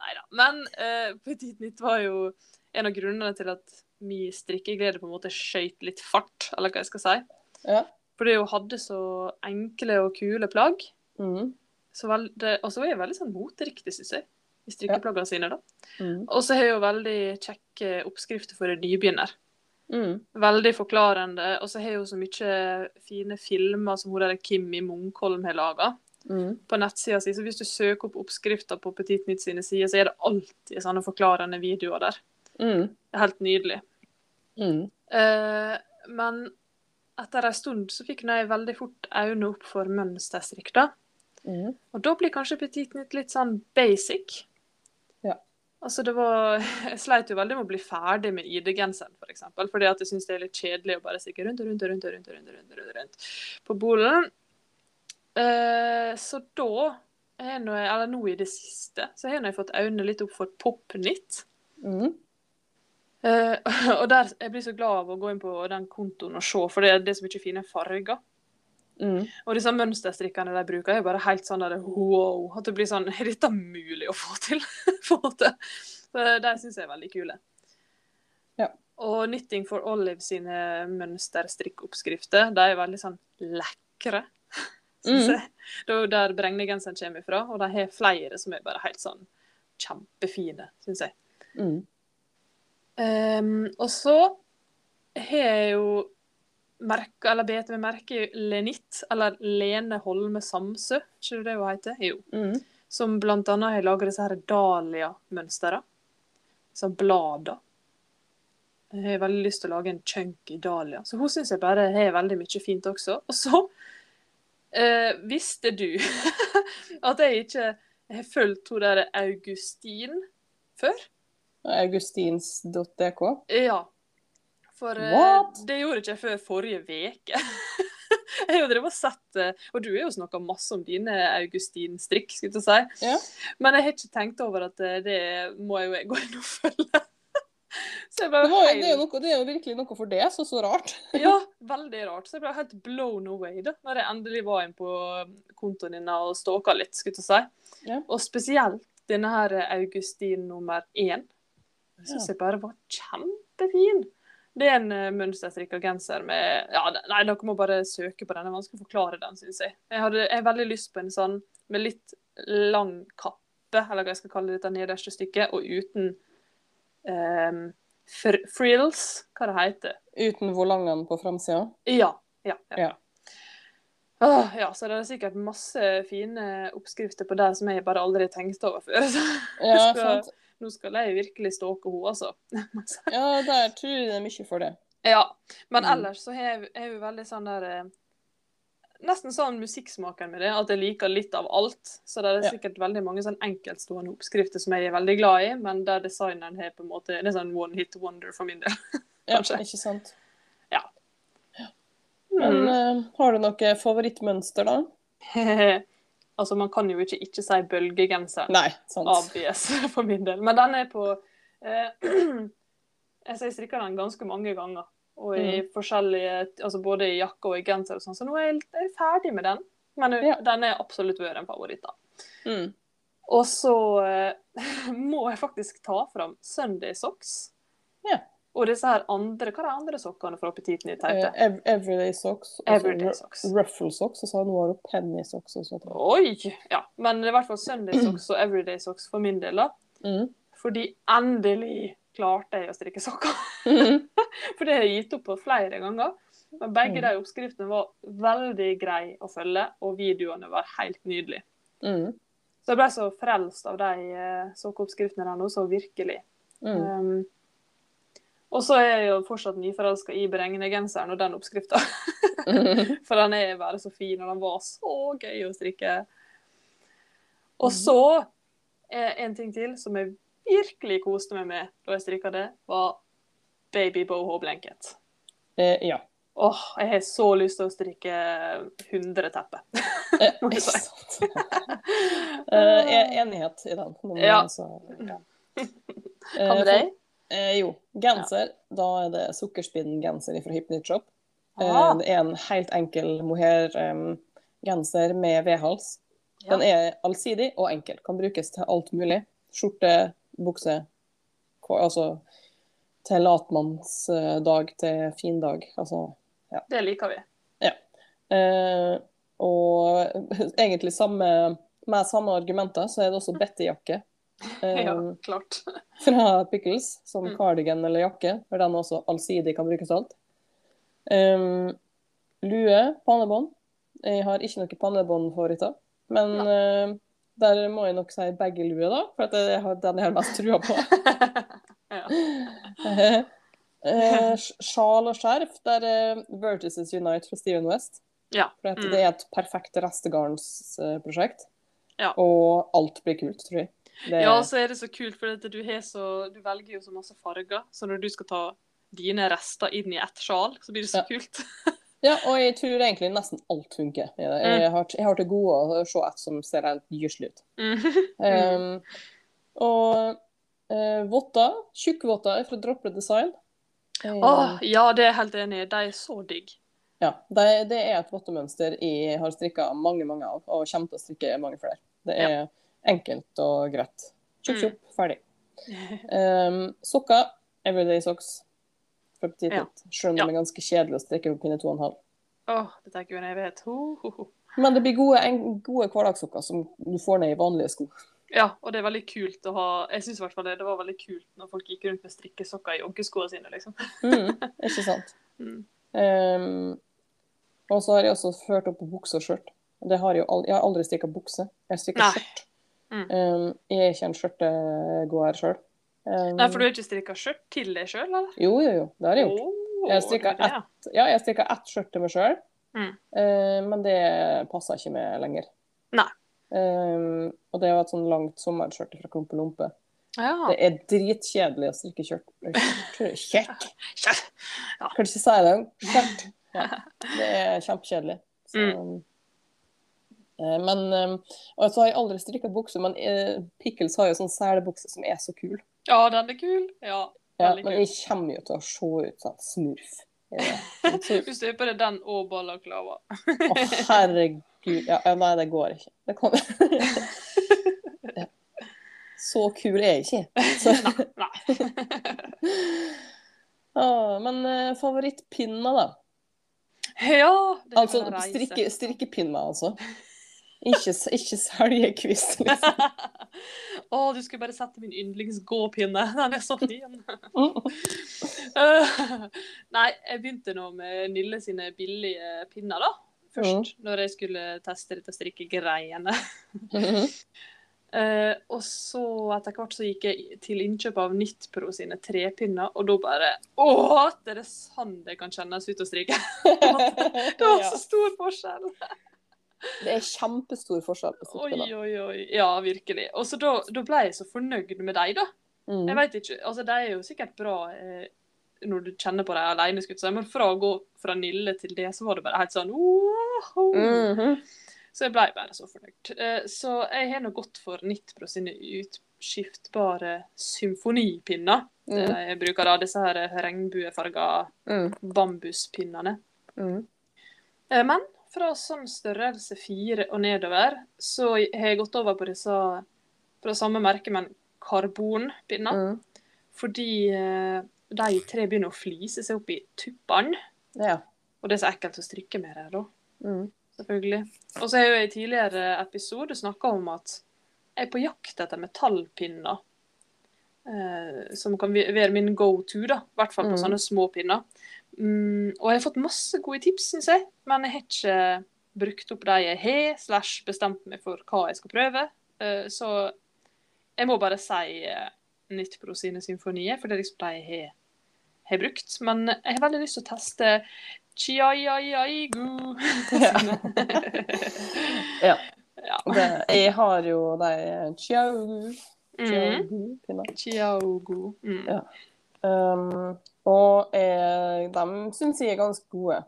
Nei <laughs> da. Men uh, Petit Nytt var jo en av grunnene til at min strikkeglede på en måte skøyt litt fart, eller hva jeg skal si.
Ja.
Fordi hun hadde så enkle og kule plagg.
Mm.
Så veldig, og så var hun veldig sånn moteriktig, syns jeg, i strikkeplaggene sine. da.
Mm.
Og så har hun veldig kjekke oppskrifter for en nybegynner.
Mm.
Veldig forklarende. Og så har hun så mye fine filmer som hun der Kimmi Munkholm har laga
Mm.
på nettsida si. Så hvis du søker opp oppskrifter på Petit Nytt sine sider, så er det alltid sånne forklarende videoer der.
Mm.
Det er helt nydelig.
Mm.
Eh, men etter en stund så fikk jeg veldig fort øynene opp for mønsterstrikk.
Mm.
Og da blir kanskje Petit Nytt litt sånn basic.
Ja.
Altså, det var <laughs> Jeg sleit jo veldig med å bli ferdig med ID-genseren, f.eks. For eksempel, fordi at jeg syns det er litt kjedelig å bare stikke rundt og rundt og rundt, rundt, rundt, rundt, rundt, rundt, rundt på bolen. Eh, så da nå, eller nå i det siste, så har jeg fått øynene litt opp for Popnytt.
Mm.
Uh, <laughs> og der, Jeg blir så glad av å gå inn på den kontoen og se, for det er, det er så mye fine farger.
Mm.
Og disse mønsterstrikkene de bruker, er bare helt sånn der, wow. At det blir sånn <laughs> Er dette mulig å få til? <laughs> på en måte. Så De syns jeg er veldig kule.
Ja.
Og Knitting for Olive sine mønsterstrikkoppskrifter, de er veldig sånn lekre. Synes
Mm.
jeg. Det er jo der bregnegenseren kommer ifra, og de har flere som er bare helt sånn kjempefine, syns jeg.
Mm.
Um, og så har jeg jo merka, eller bet meg merke Lenitt, eller Lene Holme Samsø, ikke det hun heter? Jo.
Mm.
Som blant annet har laga disse her Dahlia-mønstrene. Disse blader. Jeg har veldig lyst til å lage en chunky Dahlia. Så hun syns jeg bare har veldig mye fint også. Og så eh, visste du <laughs> at jeg ikke har fulgt hun der Augustin før?
Augustins.dk.
Ja. For eh, det gjorde ikke jeg før forrige uke. <laughs> jeg har jo drevet og sett eh, Og du har jo snakka masse om dine Augustin-strikk, skulle jeg si.
Ja.
Men jeg har ikke tenkt over at eh, det må jeg jo gå inn og følge. Så jeg bare,
Det, var, det, er noe, det er jo virkelig noe for det, så så rart. <laughs>
Ja, veldig rart. Så jeg ble helt blown away da når jeg endelig var inn på eh, kontoen din og stalka litt, skulle jeg si.
Ja.
Og spesielt denne her Augustin nummer én. Jeg syns
Ja.
jeg bare var kjempefin. Det er en uh, mønsterstrikka genser med ja, Nei, dere må bare søke på den. Det er vanskelig å forklare den, syns jeg. Jeg, hadde, jeg veldig lyst på en sånn med litt lang kappe, eller hva jeg skal kalle dette nederste stykket, og uten um, fr frills, hva det heter.
Uten volangene på framsida.
Ja. Ja. ja.
Ja.
Åh, ja, så det er sikkert masse fine oppskrifter på det som jeg bare aldri tenkte over før. <laughs> Så
Ja, sant.
nå skal jeg virkelig stalke henne, <laughs> altså.
Ja, der tror jeg det er mye for det.
Ja, men
Mm.
ellers så har jeg, er vi jo veldig sånn der eh, Nesten sånn musikksmaken med det, at jeg liker litt av alt. Så det er
Ja.
sikkert veldig mange sånn enkeltstående oppskrifter som jeg er veldig glad i, men der designeren har på en måte Det er sånn one hit wonder for min del. <laughs>
Ja, ikke sant.
Ja.
Men
Mm.
eh, har du noe favorittmønster, da? <laughs>
altså, man kan jo ikke ikke si bølgegenser.
Nei, sant.
ABS <laughs> for min del. Men den er på eh, <clears throat> Jeg strikker den ganske mange ganger. Og i
Mm.
forskjellige, altså både i jakke og i genser og sånn, så nå er jeg, er ferdig med den. Men
Ja.
den er absolutt vært en favoritt. da.
Mm.
Og så uh, <laughs> må jeg faktisk ta fram Sunday socks.
Ja.
Og disse her andre Hva er de andre sokkene fra Petit i
teite?
Uh,
ev everyday socks. og så
Everyday socks.
Ruffle socks, og så har du penny socks også.
Oi! Ja. Men det i hvert fall Sunday socks og Everyday socks for min del. da.
Mm.
Fordi endelig klarte jeg å strikke sokker.
Mm. <laughs>
For det har jeg gitt opp på flere ganger. Men begge
Mm.
de oppskriftene var veldig greie å følge, og videoene var helt nydelige.
Mm.
Så jeg ble så frelst av de eh, sokkeoppskriftene der nå, så virkelig.
Mm.
Um, og så er jeg jo fortsatt nyforelska i beregnegenseren og den oppskrifta. <laughs>
Mm.
For den er bare så fin, og den var så gøy å strikke. Og
Mhm.
så er en ting til som jeg virkelig koste meg med da jeg strikka det, var baby boho blanket.
Eh, ja.
Åh, jeg har så lyst til å strikke 100 tepper.
Eh, <laughs>
Må jeg si. <laughs>
Eh, enighet i den.
Ja.
altså, ja. <laughs>
Hva med
Eh,
deg?
Eh, jo, genser. Da er det sukkerspinngenser fra Hypnit Shop. Eh,
Ah.
det er en helt enkel mohair-genser med V-hals.
Ja.
Den er allsidig og enkel. Kan brukes til alt mulig. Skjorte, bukse, altså til latmannsdag til fin dag. Altså
Det liker vi.
Eh, og <laughs> egentlig samme, med samme argumenter så er det også <laughs> Betty-jakke. Eh,
Ja, klart. <laughs>
fra Pickles, som
Mm.
cardigan eller jakke. For den også allsidig kan brukes alt. Um, lue, pannebånd. Jeg har ikke noe pannebåndhår i pannebåndfavoritter. Men eh, der må jeg nok si begge lue, da. For at det er den jeg har mest trua på. <laughs> <laughs> Eh, Sjal og skjerf, der er Vertices Unite fra Steven West.
Ja.
For at
Mm.
det er et perfekt restegarnsprosjekt.
Ja.
Og alt blir kult, tror jeg. Det,
Ja, så er det så kult, for du, så, du velger jo så masse farger. Så når du skal ta dine rester inn i ett sjal, så blir det så
Ja.
kult. <laughs>
ja, og jeg tror egentlig nesten alt funker. det. Jeg har, jeg har til gode å se et som ser helt gyselig ut.
Mm.
Um, <laughs> og uh, votter, tjukkvotter fra Droplet Design. Um,
Åh, ja, det er jeg helt enig i. De er så digg.
Ja, det, det er et vottemønster jeg har strikka mange mange av, og kommer til å strikke mange flere. Det er enkelt og greit. Tjopp,
Mm.
tjopp, ferdig. Um, <laughs> sokker, everyday socks fra
Ja.
Selv om
Ja.
de er ganske kjedelige å strikke opp pinne 2,5.
Åh, dette er ikke en evighet. Ho, ho, ho.
Men det blir gode, en, gode hverdagssokker som du får ned i vanlige sko.
Ja, og det er veldig kult å ha Jeg syns i hvert fall det, det var veldig kult når folk gikk rundt med strikkesokker i joggeskoene sine, liksom.
Mm, <laughs> ikke sant?
Mm.
Um, og så har jeg også ført opp på bukse og skjørt. Det har jeg, jo jeg har aldri strikka bukse. Jeg strikker skjørt.
Mm.
Um, jeg er ikke en skjørtegåer sjøl. Um,
Nei, for du har ikke strikka skjørt til deg sjøl, eller?
Jo, jo, jo. Det har jeg gjort.
Oh,
Jeg strikka
er
Ja, ett skjørt til meg sjøl,
Mm.
men det passer ikke med lenger.
Nei.
Um, og det var et sånn langt sommerskjørt fra Klumpe Lompe.
Ja.
Det er dritkjedelig å strikke skjørt. Skjørt? <laughs>
Ja.
Kan ikke si det. Skjørt. <laughs> Ja. Det er kjempekjedelig. Så,
Mm.
Eh, Men um, Og så har jeg aldri strikka bukse, men eh, Pickles har jo sånn selebukse som er så kul.
ja, den er kul. Ja.
Ja, men
kul.
jeg kommer jo til å se ut som smurf. det.
Du støper <laughs> deg den og balaklava.
Å, herregud. Ja, nei, det går ikke. Det kan <laughs> Ja. Så kul er jeg ikke. Så,
Nei.
ah, <laughs> men eh, favorittpinner, da?
Ja, det
Altså strikke, strikkepinner, altså. Ikke, ikke seljekvist, liksom. <laughs>
Å, du skulle bare sette min yndlingsgåpinne. Den er så fin. Nei, jeg begynte nå med Nille sine billige pinner, da. Først, når jeg skulle teste dette strikkegreiene.
mm
-hmm. Uh, <laughs> og så etter hvert så gikk jeg til innkjøp av Nittpro sine trepinner, og da bare Å, det er sånn det kan kjennes ut å strikke! <laughs> Det var så stor forskjell!
Det er kjempestor forskjell på
Oi,
strikkepinner.
oi, oi. Ja, virkelig. Og så da, da ble jeg så fornøyd med dem, da. Jeg veit ikke, altså De er jo sikkert bra eh, når du kjenner på dem alene, så jeg si, men fra å gå fra Nille til det, så var det bare helt sånn wow.
-hmm.
Så jeg ble bare så fornøyd. Eh, Så jeg har nå gått for Nitpro sine utskiftbare symfonipinner.
Mm.
Jeg bruker da disse her regnbuefarga
Mm.
bambuspinnene.
Mm.
Eh, Men fra sånn størrelse fire og nedover, så har jeg gått over på disse fra samme merke, men karbonpinner.
Mm.
Fordi eh, de tre begynner å flise seg opp i tuppene.
Ja.
Og det er så ekkelt å strikke med det, da.
Mm.
Selvfølgelig. Og så har jeg i tidligere episode snakka om at jeg er på jakt etter metallpinner. Eh, som kan være min go to, da. I hvert fall på
Mm.
sånne små pinner. Mm, og jeg har fått masse gode tips, syns jeg. Men jeg har ikke brukt opp de jeg har, slash bestemt meg for hva jeg skal prøve. Uh, så jeg må bare si uh, Nittpro sine symfonier, for det er liksom de jeg har, har brukt. Men jeg har veldig lyst til å teste Chiaiaigu. <laughs>
Ja.
ja. <laughs>
Det, jeg har jo de Chiaogu.
Mm. Chiaogu. Mm.
Ja. Um, og eh, de syns jeg er ganske gode.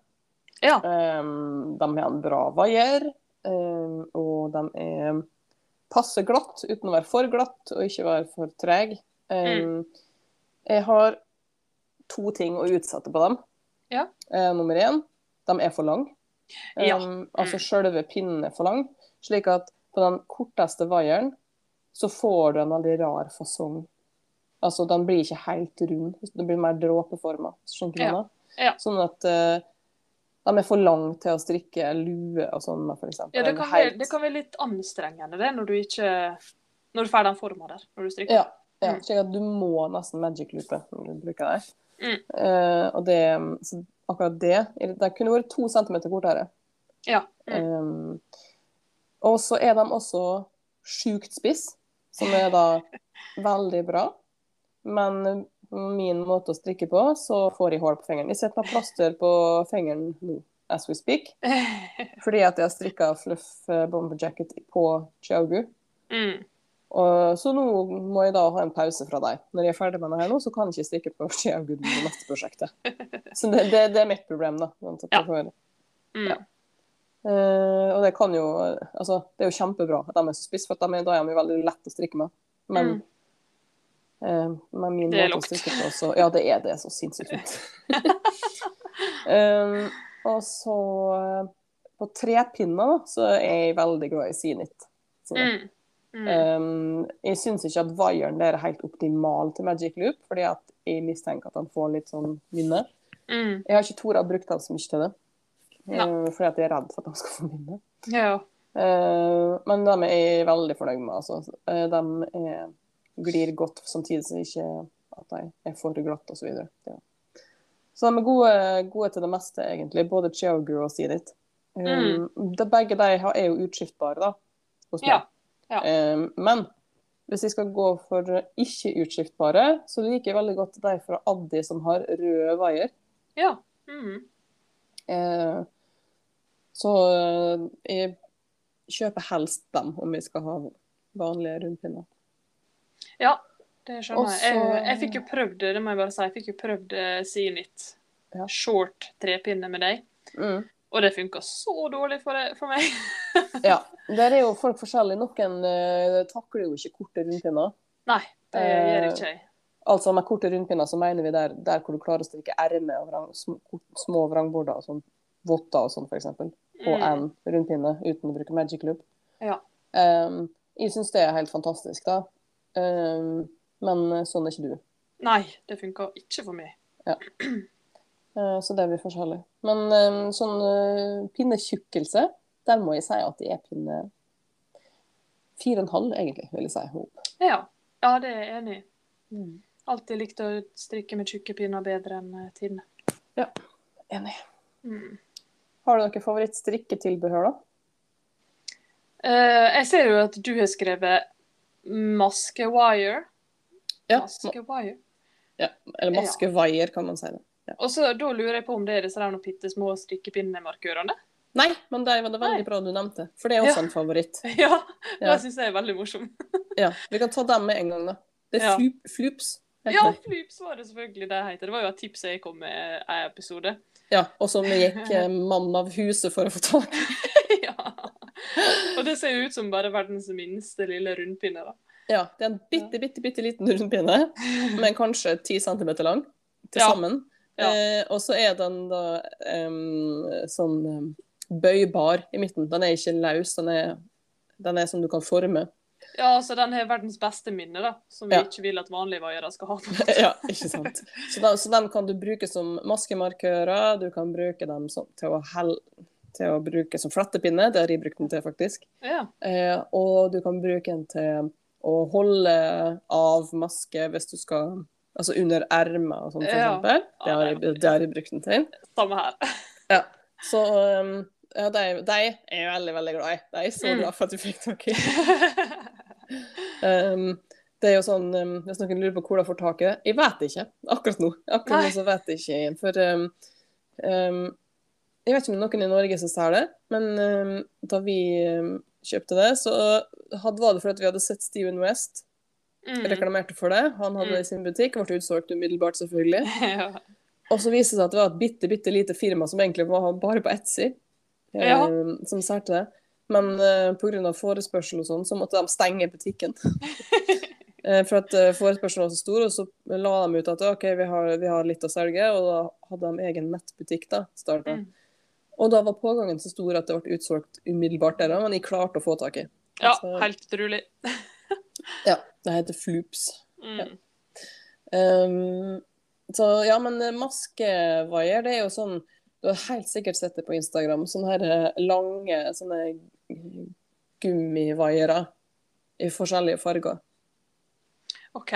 Ja.
Um, de har en bra vaier, um, og de er passe glatt uten å være for glatt og ikke være for treg. Um, Jeg har to ting å utsette på dem.
Ja.
Uh, nummer én, de er for lang.
Ja.
Mm. altså selve pinnen er for lang, slik at på den korteste vaieren så får du en veldig rar fasong. Altså, den blir ikke helt rund. Den blir mer dråpeforma.
Ja. Ja.
Sånn at uh, de er for lange til å strikke lue og sånn med, for eksempel.
Ja, det kan, være, det kan være litt anstrengende det, når du ikke Når du får den forma der, når du strikker.
Ja, ja
Mm.
slik at du må nesten magic-loope når du bruker det.
Mm.
Uh, og det, så akkurat det Det kunne vært to centimeter kortere.
Ja. Mm.
Um, og så er de også sjukt spiss, som er da veldig bra. Men min måte å strikke på, så får jeg hull på fingeren. Jeg setter meg plaster på fingeren nå, as we speak, <laughs> fordi at jeg har strikka fluff bomberjacket bomber jacket på Chiaogu.
mm.
Og, så nå må jeg da ha en pause fra deg. Når jeg er ferdig med det her nå, så kan jeg ikke stikke på Skiauguden på neste prosjektet. <laughs> Så det, det, det er mitt problem, da.
Ja. Mm.
Ja. Uh, og det kan jo Altså, det er jo kjempebra at de er så spisse, for de er, da er de veldig lett å strikke med. Men
Mm.
Eh, med min
Det er lukt.
Også, Ja, det er det. Så sinnssykt fint. um, <laughs> og så eh, På trepinner, da, så er jeg veldig glad i Zenit.
Mm. Mm.
Um, jeg syns ikke at vaieren der er helt optimal til Magic Loop, fordi at jeg mistenker at han får litt sånn minne.
Mm.
Jeg har ikke tora å bruke dem så mye til det, uh, fordi at jeg er redd for at han skal få minne.
Ja.
Uh, men de er jeg veldig fornøyd med. Altså. De er, glir godt samtidig som ikke at de er for glatt osv. Så, videre. ja. så de er gode, gode til det meste, egentlig. Både Cheogru og Zenit. Um, de, begge de er jo utskiftbare da, hos meg.
Ja. Ja.
Um, men hvis jeg skal gå for ikke-utskiftbare, så liker jeg veldig godt de fra Addi som har røde vaier.
ja. Mm.
Uh, så uh, jeg kjøper helst dem om vi skal ha vanlige rundpinner.
Ja. Det skjønner
Også...
jeg. jeg. Jeg fikk jo prøvd det, må jeg bare si. Jeg fikk jo prøvd eh, Zenit
Ja.
short trepinne med deg.
Mm.
Og det funka så dårlig for, det, for meg. <laughs>
Ja. Der er jo folk forskjellige. Noen uh, takler jo ikke korte rundpinner.
Nei, det
uh,
gjør ikke jeg.
Altså Med korte rundpinner så mener vi der, der hvor du klarer å strikke ermer og vrang, små, kort- små vrangborder, sånn votter og sånn f.eks. på
Mm.
en rundpinne uten å bruke Magic Loop.
Ja.
Um, jeg syns det er helt fantastisk, da. Um, men sånn er ikke du.
Nei, det funka ikke for meg.
Ja. <clears throat> så det er vi forskjellige. Men um, sånn uh, pinnetjukkelse, der må jeg si at det er pinne fire og en halv, egentlig, vil jeg si.
Ja, ja det er jeg enig i.
Mm.
Alltid likt å strikke med tjukke pinner bedre enn tynne.
Ja, Enig.
Mm.
Har du noe favorittstrikketilbehør, da?
Uh, jeg ser jo at du har skrevet maskewire.
Ja.
Maskewire.
Ja, Eller maskewire, kan man si det. Ja.
Og så Da lurer jeg på om det er disse der bitte små strikkepinnemarkørene.
Nei, men det var det veldig
Nei.
bra du nevnte, for det er også
Ja.
en favoritt.
Ja, <laughs>
Ja.
det syns jeg er veldig morsom. <laughs>
Ja, Vi kan ta dem med en gang, da. Det er
Ja.
flup, Flups.
Ja,
det.
Flyps var det selvfølgelig det heter. Det var jo et tips jeg kom med i en episode.
ja, Og som gikk eh, mann av huset for å få tak i. <laughs>
ja. Og det ser jo ut som bare verdens minste lille rundpinne, da.
Ja, det er en bitte, bitte, bitte liten rundpinne, men kanskje 10 cm lang til sammen.
Ja.
Eh, og så er den da um, sånn um, bøybar i midten. Den er ikke løs, den er, den er som du kan forme.
Ja, så den har verdens beste minne, da. Som vi
Ja.
ikke vil at vanlige vaiere skal ha. på. <laughs>
ja, ikke sant. Så, da, så den kan du bruke som maskemarkører, du kan bruke dem som, til, å hell, til å bruke som flettepinne, det har jeg brukt den til faktisk.
Ja.
Eh, og du kan bruke den til å holde av maske hvis du skal Altså under ermer og sånn, for
Ja.
eksempel. Det har, jeg, det har jeg brukt den til.
Samme her. <laughs>
Ja. Så um, ja, de, de er jeg veldig, veldig glad i. De er så
Mm.
glad for at du fikk tak i. <laughs> Um, det er jo sånn, um, Hvis noen lurer på hvor de får tak i det Jeg vet ikke akkurat nå. Akkurat nå så vet jeg ikke. For um, um, Jeg vet ikke om det er noen i Norge som ser det, men um, da vi um, kjøpte det, så hadde, var det fordi vi hadde sett Steven West
Mm.
reklamerte for det. Han hadde det i sin butikk, ble utsolgt umiddelbart, selvfølgelig. <laughs>
ja.
Og så viste det seg at det var et bitte, bitte lite firma som egentlig var bare på Etsy, eh,
Ja.
som solgte det. Men eh, pga. forespørsel og sånn, så måtte de stenge butikken. <laughs> Eh, for at eh, forespørselen var så stor, og så la de ut at OK, vi har, vi har litt å selge, og da hadde de egen nettbutikk da, starta.
Mm.
Og da var pågangen så stor at det ble utsolgt umiddelbart der, men jeg klarte å få tak i.
ja,
Altså-
helt utrolig. <laughs>
Ja, det heter Floops.
Mm.
Um, så ja, men maskevaier, det er jo sånn Du har helt sikkert sett det på Instagram. Sånne her eh, lange sånne gummivaiere i forskjellige farger.
OK.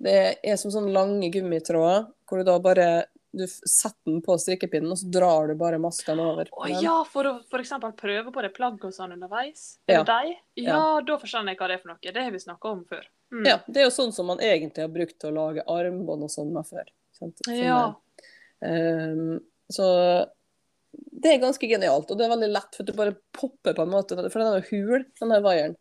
Det er som sånne lange gummitråder hvor du da bare du setter den på strikkepinnen, og så drar du bare maskene over.
Å ja, for å f.eks. prøve på det plagget og sånn underveis? Er
Ja.
deg? Ja, da forstår jeg hva det er for noe. Det har vi snakka om før. Mm.
Ja, det er jo sånn som man egentlig har brukt til å lage armbånd og sånn med før. Sant?
Ja.
Um, så det er ganske genialt, og det er veldig lett, for du bare popper på en måte, for den er jo hul, den her vaieren.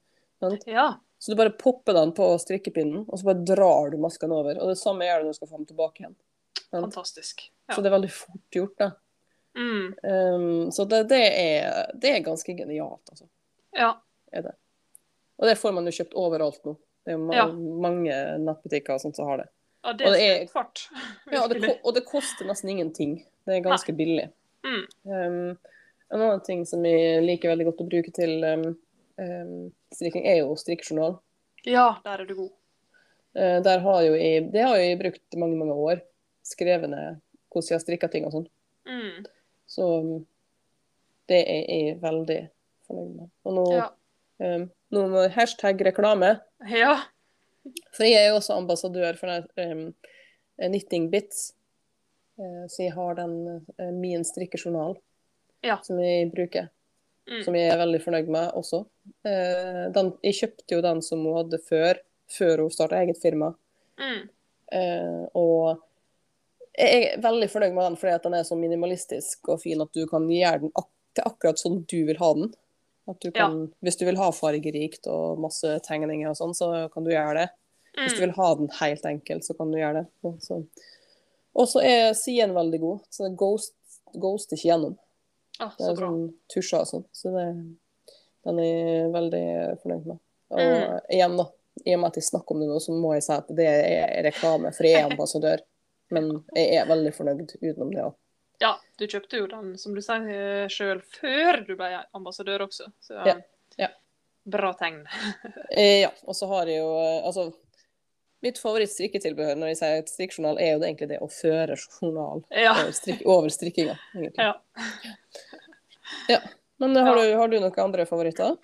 ja.
Så du bare popper den på strikkepinnen, og så bare drar du maskene over. Og det samme gjør du når du skal få dem tilbake igjen.
Fantastisk. Ja.
Så det er veldig fort gjort, da.
Mm.
Um, så det, det, er, det er ganske genialt, altså.
ja.
Det. Og det får man jo kjøpt overalt nå. Det er ma
Ja.
mange nettbutikker og sånt som har det.
ja det
Og det er-
fart.
Ja, og det, og det koster nesten ingenting. Det er ganske billig.
Mm.
Um, en annen ting som jeg liker veldig godt å bruke til um, strikking, er jo strikkejournal.
Ja, der er du god.
Uh, har jeg, det har jeg brukt mange, mange år. Skrevet ned hvordan jeg har strikka ting og sånn.
Mm.
Så um, det er jeg veldig fornøyd med. Og nå,
Ja.
um, nå med hashtag reklame.
ja.
For jeg er jo også ambassadør for um, Knitting Bits. Uh, så jeg har den uh, min strikkejournal
Ja.
som jeg bruker.
Mm.
Som jeg er veldig fornøyd med også. Uh, den, jeg kjøpte jo den som hun hadde før, før hun starta eget firma.
Mm.
Og jeg er veldig fornøyd med den fordi at den er så minimalistisk og fin at du kan gjøre den ak til akkurat sånn du vil ha den. At du kan, Hvis du vil ha fargerikt og masse tegninger og sånn, så kan du gjøre det. Hvis du
Mm.
vil ha den helt enkel, så kan du gjøre det. Og så, og så er siden veldig god, så det ghost, ghoster ikke gjennom.
Ah,
Det er
bra.
sånn tusjer og sånn. Så det, den er jeg veldig fornøyd med. Og
Mm.
igjen, da, i og med at jeg snakker om det nå, så må jeg si at det er reklame, for jeg er ambassadør. Men jeg er veldig fornøyd utenom det òg.
Ja, du kjøpte jo den, som du sier sjøl, før du ble ambassadør også. Så
Ja, ja.
bra tegn. <laughs>
Eh, ja, og så har jeg jo eh, Altså, mitt favoritt-strikketilbehør når jeg sier et strikkejournal, er jo det egentlig det å føre journal
Ja.
over, strik strikkinga. egentlig.
Ja.
Men har, du, har du noen andre favoritter?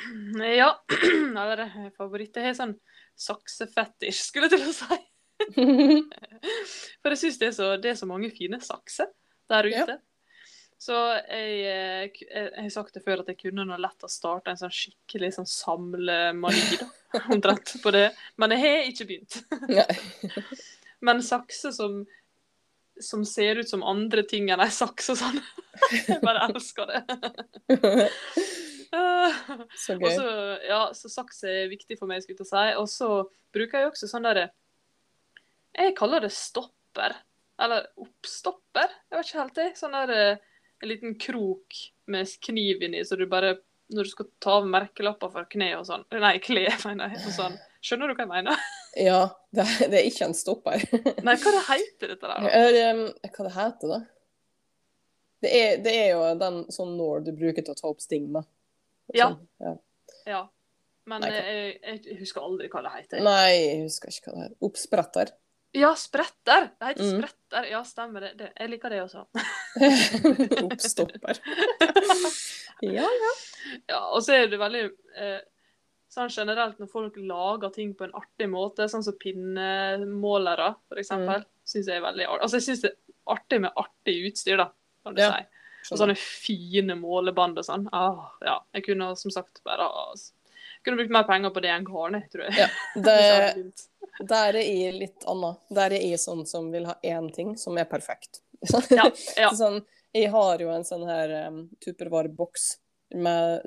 ja. <clears throat> Eller favoritter har sånn saksefetisj, skulle jeg til å si. <laughs> For jeg syns det, så- det er så mange fine sakser der
Ja.
ute. Så jeg, eh, jeg, har sagt det før at jeg kunne noe lett å starte en sånn skikkelig sånn samlemani. <laughs> Omtrent på det. Men jeg har ikke begynt. <laughs> Men sakser som, som ser ut som andre ting enn ei saks og sånn. Jeg bare elsker det. Eh,
Så gøy.
så, ja, så saks er viktig for meg, skulle jeg si. Og så bruker jeg også sånn derre Jeg kaller det stopper. Eller oppstopper. Jeg vet ikke helt, jeg. Sånn der eh, en liten krok med kniv inni, så du bare Når du skal ta av merkelapper for kne og sånn Nei, kle, <laughs> mener jeg. Og sånn. Skjønner du hva jeg mener? <laughs>
Ja, det, det er ikke en stopper. <laughs>
Nei, hva det heter dette der, da?
Um, Hva det heter det? Det er, det er jo den sånn når du bruker til å ta opp stigma. Sånn.
Ja.
Ja.
Ja. Men
Nei,
jeg, jeg husker aldri hva det heter.
Nei, jeg husker ikke hva det heter. Oppspretter.
Ja, spretter! Det heter
Mm.
spretter. Ja, stemmer det. det. Jeg liker det også. <laughs>
Oppstopper. <laughs> ja, ja.
Ja, og så er det veldig eh, sånn generelt når folk lager ting på en artig måte, sånn som pinnemålere, eksempel,
Mm.
synes jeg er veldig artig. Altså, jeg syns det er artig med artig utstyr, da, kan du
Ja,
si. Og sånne fine målebånd og sånn. Ah, ja. Jeg kunne som sagt bare altså, kunne brukt mer penger på det enn garn, tror jeg.
Ja, <laughs> det. Der er jeg litt annet. Der er jeg sånn som vil ha én ting som er perfekt.
Ja, <laughs> ja.
sånn, jeg har jo en sånn her um, tuppervareboks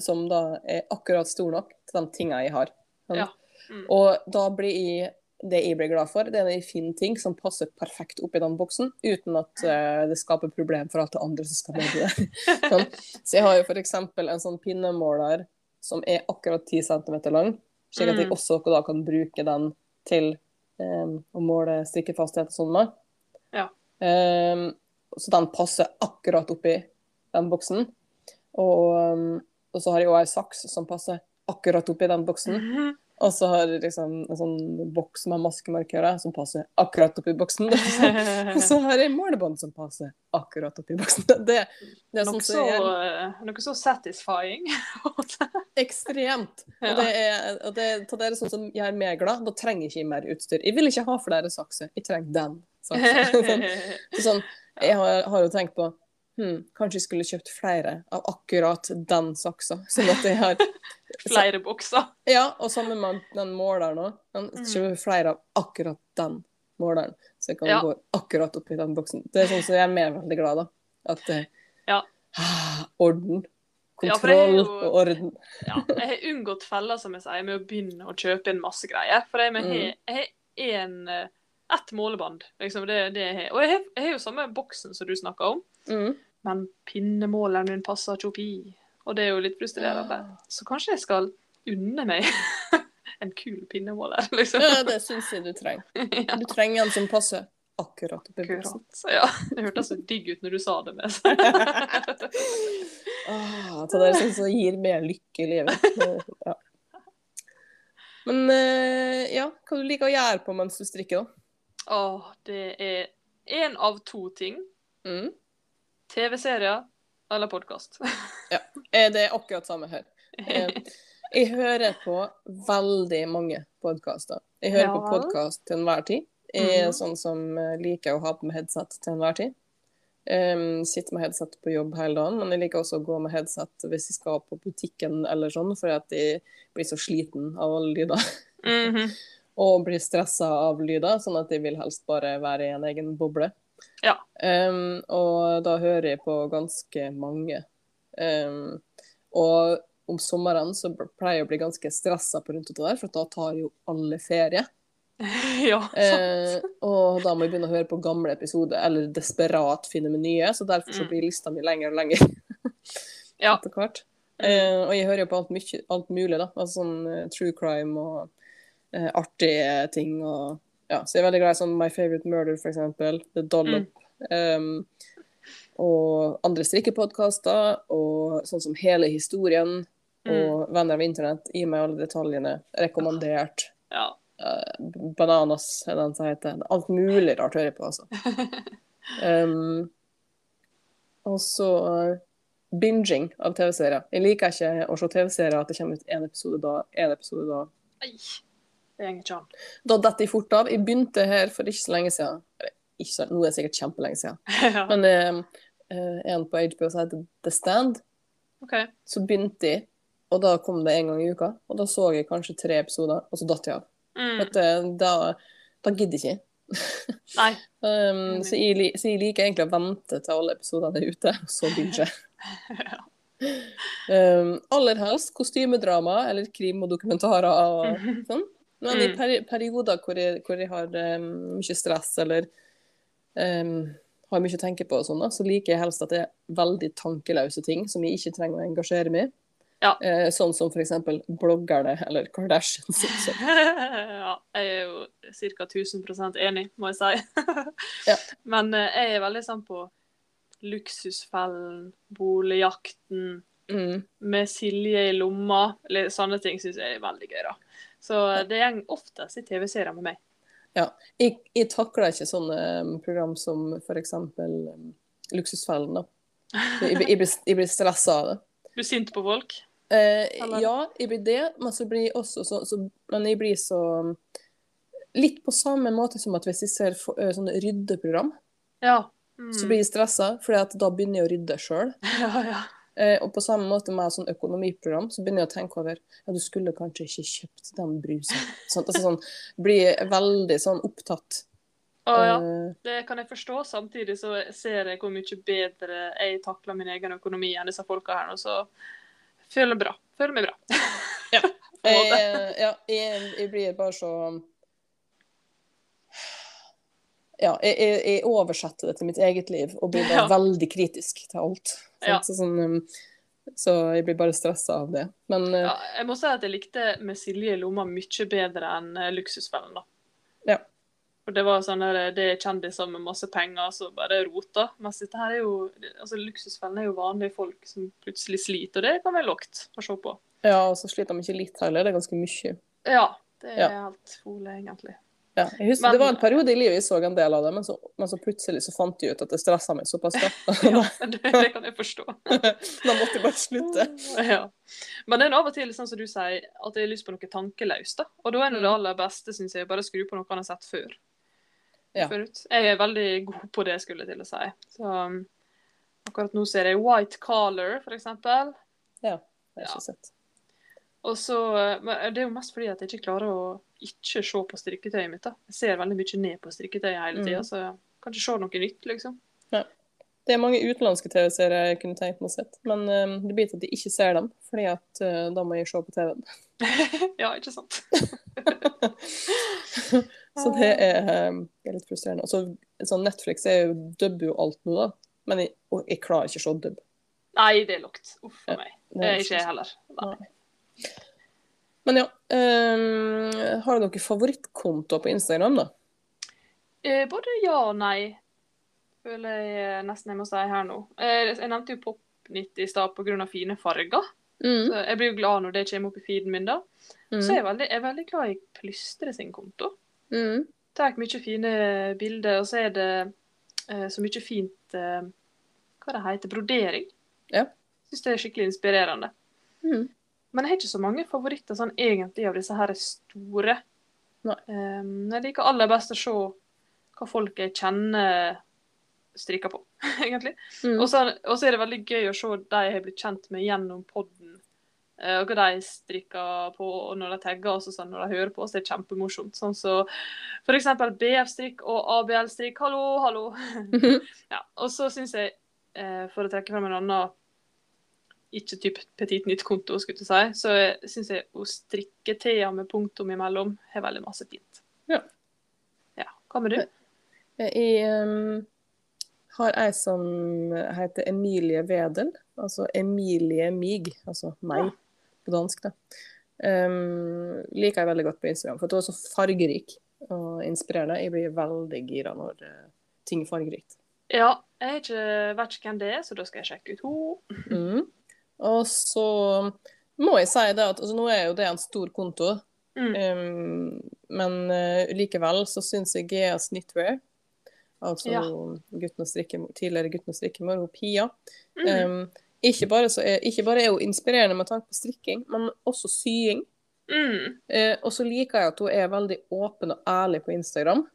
som da er akkurat stor nok til de tingene jeg har. Sånn.
Ja. Mm.
Og da blir jeg det jeg blir glad for, det er en fin ting som passer perfekt oppi den boksen, uten at uh, det skaper problem for alt det andre som skal i det. <laughs> sånn. Så jeg har jo f.eks. en sånn pinnemåler som er akkurat 10 cm lang, slik at jeg
Mm.
også da kan bruke den til um, å måle strikkefasthet og sånn med.
Ja.
Um, så den passer akkurat oppi den boksen. Og, um, og så har jeg òg ei saks som passer akkurat oppi den boksen.
Mhm.
Og så har jeg liksom en sånn boks med maskemarkører som passer akkurat oppi boksen. <laughs> Og så har jeg målebånd som passer akkurat oppi boksen. Det, det er sånn
Noe
som
så,
er
eh, noe så satisfying. <laughs>
ekstremt.
Ja.
Og det er, og det, til dere sånn som gjør meg glad, da trenger jeg ikke mer utstyr. Jeg vil ikke ha flere sakser, jeg trenger den saksen. <laughs> sånn, sånn, jeg har, har jo tenkt på hm, kanskje jeg skulle kjøpt flere av akkurat den saksa. Sånn at jeg har <laughs>
Flere bokser.
Ja, og sammen med den måleren òg. Kjøpe flere av akkurat den måleren, så jeg kan
Ja.
gå akkurat oppi den boksen. Det er sånn som jeg er mer veldig glad, da. At det
Ja.
ah, Orden.
Ja,
kontroll
jo-
og orden.
Ja, jeg har unngått feller, som jeg sier, med å begynne å kjøpe inn masse greier. For jeg,
Mm.
jeg, jeg har én eh, ett målebånd, liksom. Det, det jeg har. Og jeg har, jeg har jo samme boksen som du snakka om,
Mm.
Men pinnemåleren min passer ikke oppi. Og det er jo litt frustrerende. Så kanskje jeg skal unne meg <laughs> en kul pinnemåler, <laughs> liksom.
Ja, det syns jeg du trenger. <laughs> Du trenger en som passer akkurat oppi buksen.
ja, det hørtes så digg ut når du sa det. med.
Ah, det er sånn som gir mer lykke i livet. Ja. Men eh, ja, hva du liker å gjøre på mens du strikker, da?
Åh, det er én av to ting.
Mm.
TV-serier eller podkast.
ja. Det er akkurat samme her. Eh, Jeg hører på veldig mange podkaster. Jeg hører på
Ja.
podkast til enhver tid. Jeg er
Mhm.
sånn som eh, liker å ha på meg headset til enhver tid. Um, sitter med headset på jobb hele dagen, men jeg liker også å gå med headset hvis jeg skal på butikken eller sånn, for at jeg blir så sliten av alle lyder.
Mhm. <laughs>
Og blir stressa av lyder, sånn at jeg vil helst bare være i en egen boble.
Ja.
Um, og da hører jeg på ganske mange. Um, og om sommeren så pleier jeg å bli ganske stressa på rundt det der, for da tar jo alle ferie. <laughs>
ja,
Eh, og da må jeg begynne å høre på gamle episoder, eller desperat finne med nye. Så derfor så
Mm.
blir lista mi lenger og lenger <laughs>
Ja.
etter hvert. Eh, og jeg hører jo på alt, mye, alt mulig, da. Altså sånn uh, true crime og uh, artige ting. Og, ja. Så jeg er veldig glad i sånn My Favorite Murder, for eksempel. The Dollop. Um, og andre strikkepodkaster, og sånn som Hele historien
Mm.
og Venner av internett. Gi meg alle detaljene. Rekommandert.
Ja.
Uh, Bananas er den som heter. Alt mulig rart hører jeg på, altså. <laughs> Um, og så eh, binging av TV-serier. Jeg liker ikke å se TV-serier at det kommer ut én episode da, én episode da.
Nei, det går ikke an.
Da detter jeg fort av. Jeg begynte her for ikke så lenge siden. Så, nå er det sikkert kjempelenge siden. <laughs>
ja.
Men eh, eh, en på HBO som heter The Stand.
okay.
Så begynte jeg, og da kom det en gang i uka. Og da så jeg kanskje tre episoder, og så datt jeg av.
Mm.
Du, da, da gidder jeg ikke.
Nei. <laughs>
Um, så, jeg, så jeg liker egentlig å vente til alle episodene er ute, og så begynner
jeg. <laughs>
Um, aller helst kostymedrama eller krim og dokumentarer og sånn. Men i
Mm.
peri perioder hvor jeg, hvor jeg har um, mye stress eller um, har mye å tenke på, og sånn, så liker jeg helst at det er veldig tankeløse ting som jeg ikke trenger å engasjere meg i.
Ja.
Eh, sånn som f.eks. bloggerne eller Kardashians. <laughs>
Ja, jeg er jo ca. 1000 enig, må jeg si. <laughs>
Ja.
Men eh, jeg er veldig sånn på Luksusfellen, Boligjakten,
Mm.
med Silje i lomma. Eller sånne ting syns jeg er veldig gøy, da. Så det går oftest i TV-serier med meg.
Jeg, jeg takler ikke sånne um, program som f.eks. Um, Luksusfellen. da. Jeg, blir- jeg, blir, jeg blir stressa av det.
Er sint på folk?
Eh, ja, jeg blir det, men så blir jeg også så, så Men jeg blir så Litt på samme måte som at hvis jeg ser for, eh, sånne ryddeprogram,
Ja. Mm.
så blir jeg stressa, for da begynner jeg å rydde sjøl. <laughs>
ja, ja.
Eh, og på samme måte med sånn økonomiprogram, så begynner jeg å tenke over ja, du skulle kanskje ikke kjøpt den brusen. Sånn, altså sånn, blir veldig sånn opptatt.
Å, ja.
Eh,
Det kan jeg forstå. Samtidig så ser jeg hvor mye bedre jeg takler min egen økonomi enn disse folka her nå, så føler bra. Føler meg bra.
Ja. <laughs> Jeg, ja, jeg, jeg blir bare så Ja, jeg, jeg, jeg oversetter det til mitt eget liv og blir bare
Ja.
veldig kritisk til alt.
Ja.
Så, sånn, um, så jeg blir bare stressa av det. Men uh,
Ja, jeg må si at jeg likte med Silje i lomma mye bedre enn eh, Luksusfellen, da.
Ja.
For det var sånn der, det er kjendiser med masse penger som bare roter. Mens dette her er jo altså Luksusfellen er jo vanlige folk som plutselig sliter, og det kan være lågt å se på.
ja, og så sliter de ikke litt heller. Det er ganske mye.
Ja, det er helt fole, egentlig.
Ja, jeg husker,
Men-
det var en periode i livet jeg så en del av det, men så, men så plutselig så fant jeg ut at det stressa meg såpass. <laughs>
Ja, det, det kan jeg forstå. <laughs>
da måtte jeg bare slutte.
Ja. Men det er av og til sånn som du sier, at jeg har lyst på noe tankeløst. da. Og da er det det aller beste, syns jeg, bare skru på noe han har sett før.
Ja.
Forut. Jeg er veldig god på det, skulle jeg til å si. Så um, akkurat nå ser jeg White Collar, for eksempel.
Ja, det har jeg ikke sett.
Og så, uh, men Det er jo mest fordi at jeg ikke klarer å ikke se på strikketøyet mitt. da. Jeg ser veldig mye ned på strikketøyet hele tida,
Mm.
så jeg kan ikke se noe nytt, liksom.
Ja. Det er mange utenlandske TV-serier jeg kunne tenkt meg å sett, men eh, det blir til at jeg ikke ser dem, fordi at uh, da må jeg se på TV-en. <laughs>
ja, ikke sant? <laughs>
Så det er, eh, det er litt frustrerende. Så sånn Netflix er jo, dubber jo alt nå, da. Men jeg, jeg klarer ikke å se dubb.
Nei, det er lukt. Uff a meg.
Det
Det
er
ikke jeg heller. Nei.
Nei. Men ja. Um, har du noen favorittkontoer på Instagram, da?
Eh, både ja og nei, føler jeg eh, nesten jeg må si her nå. Eh, jeg nevnte jo Popnytt i stad pga. fine farger.
Mm.
Så jeg blir jo glad når det kommer opp i feeden min, da.
Mm.
Så jeg er veldig, jeg er veldig glad i Plystre sin konto.
Mm.
Tar mye fine bilder, og så er det eh, så mye fint eh, Hva det heter Brodering.
Ja.
Syns det er skikkelig inspirerende.
Mm.
Men jeg har ikke så mange favoritter sånn egentlig av disse her store.
Nei.
Um, jeg liker aller best å se hva folk jeg kjenner strikker på, <laughs> egentlig.
Mm.
Og så så er det veldig gøy å se de jeg har blitt kjent med gjennom podden. eh, Og hva de strikker på og når de tagger oss og sånn når de hører på oss. Det er kjempemorsomt. Sånn så eksempel BF-strikk og ABL-strikk. Hallo, hallo. <laughs> <laughs> ja, og så syns jeg, eh, for å trekke frem en annen ikke typ Petit Nytt-konto, skulle jeg si, så syns jeg å strikke Thea med punktum imellom har veldig masse fint.
Ja.
Ja, Hva med du?
Jeg um, har ei som heter Emilie Wedel, altså Emilie Mig, altså meg
Ja.
på dansk. da. Um, liker jeg veldig godt på Instagram, for at hun er så fargerik og inspirerende. Jeg blir veldig gira når uh, ting er fargerikt.
Ja, jeg har ikke, vet ikke hvem det er, så da skal jeg sjekke ut henne.
Mm. Og så må jeg si det at altså, nå er jo det en stor konto,
Mm.
um, men uh, likevel så syns jeg GS Knitwear, altså
Ja.
gutten og tidligere Gutten og strikkemor, hun Pia,
Mm.
um, ikke, bare så er, ikke bare er hun inspirerende med tanke på strikking, men også sying.
Mm.
Uh, og så liker jeg at hun er veldig åpen og ærlig på Instagram.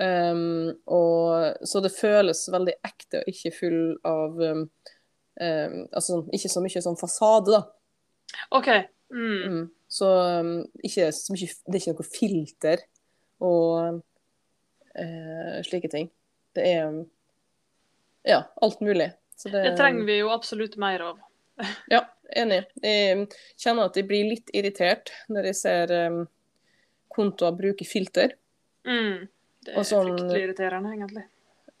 Um, og, så det føles veldig ekte og ikke full av um, ehm, Altså ikke så mye sånn fasade, da.
OK. Mm.
Mm. Så um, ikke så mye Det er ikke noe filter og uh, slike ting. Det er um, ja, alt mulig. Så det,
Det trenger vi jo absolutt mer av. <laughs>
Ja, enig. Jeg kjenner at jeg blir litt irritert når jeg ser um, kontoer bruke filter.
Mm. Det er
sånn-
fryktelig irriterende, egentlig.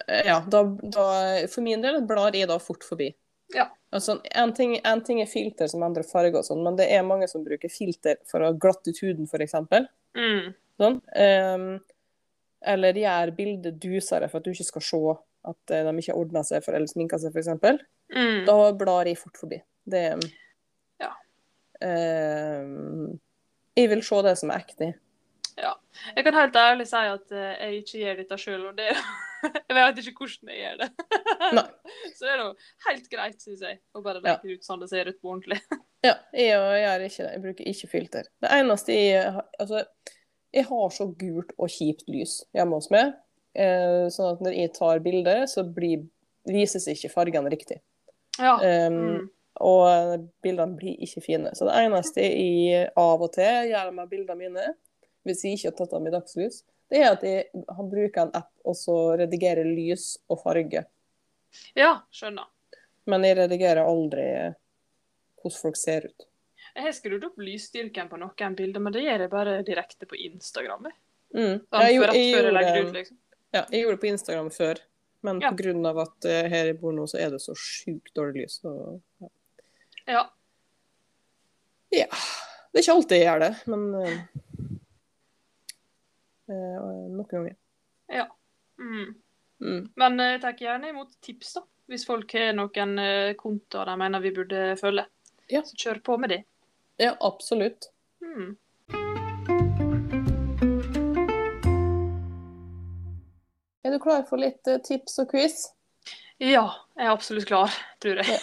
Ja, da, da, for min del blar jeg da fort forbi.
Ja.
Altså, en, ting, en ting er filter som endrer farge og sånn, men det er mange som bruker filter for å glatte ut huden, f.eks.
Mm.
Sånn. Um, eller gjør bildet dusere for at du ikke skal se at eh, de ikke har ordna seg for eller sminka seg, f.eks.
Mm.
Da blar jeg fort forbi. Det
Ja.
um, Jeg vil se det som er ekte.
Jeg kan helt ærlig si at eh, jeg ikke gjør dette sjøl, og det Jeg vet ikke hvordan jeg gjør det.
Nei. <laughs>
Så det er nå helt greit, syns jeg, å bare legge ja. ut sånn det ser ut på ordentlig. <laughs>
Ja, jeg gjør ikke det. Jeg bruker ikke filter. Det eneste jeg Altså, jeg har så gult og kjipt lys hjemme hos meg, eh, sånn at når jeg tar bilder, så blir, vises ikke fargene riktig.
Ja.
Um,
Mm.
Og bildene blir ikke fine. Så det eneste jeg av og til gjør med bildene mine, hvis jeg ikke har tatt dem i dagslys, det er at jeg han bruker en app og så redigerer lys og farge.
ja, skjønner.
Men jeg redigerer aldri hvordan folk ser ut.
Jeg har skrudd opp lysstyrken på noen bilder, men det gjør jeg bare direkte på Instagram. jeg.
Mm.
Sånn,
Jeg,
for
jeg,
før jeg
gjorde,
ut, liksom.
ja, jeg gjorde det på Instagram før, men
Ja.
av at eh, her jeg bor nå, så er det så sjukt dårlig lys. Så, ja.
Ja.
ja. Det er ikke alltid jeg gjør det, men eh, eh, noen ganger.
Mm.
Mm.
Men eh, jeg tar gjerne imot tips, da. Hvis folk har noen eh, kontoer de mener vi burde følge.
Ja.
Så kjør på med det.
Ja, absolutt.
Mm.
Er du klar for litt eh, tips og quiz?
Ja, jeg er absolutt klar, tror jeg.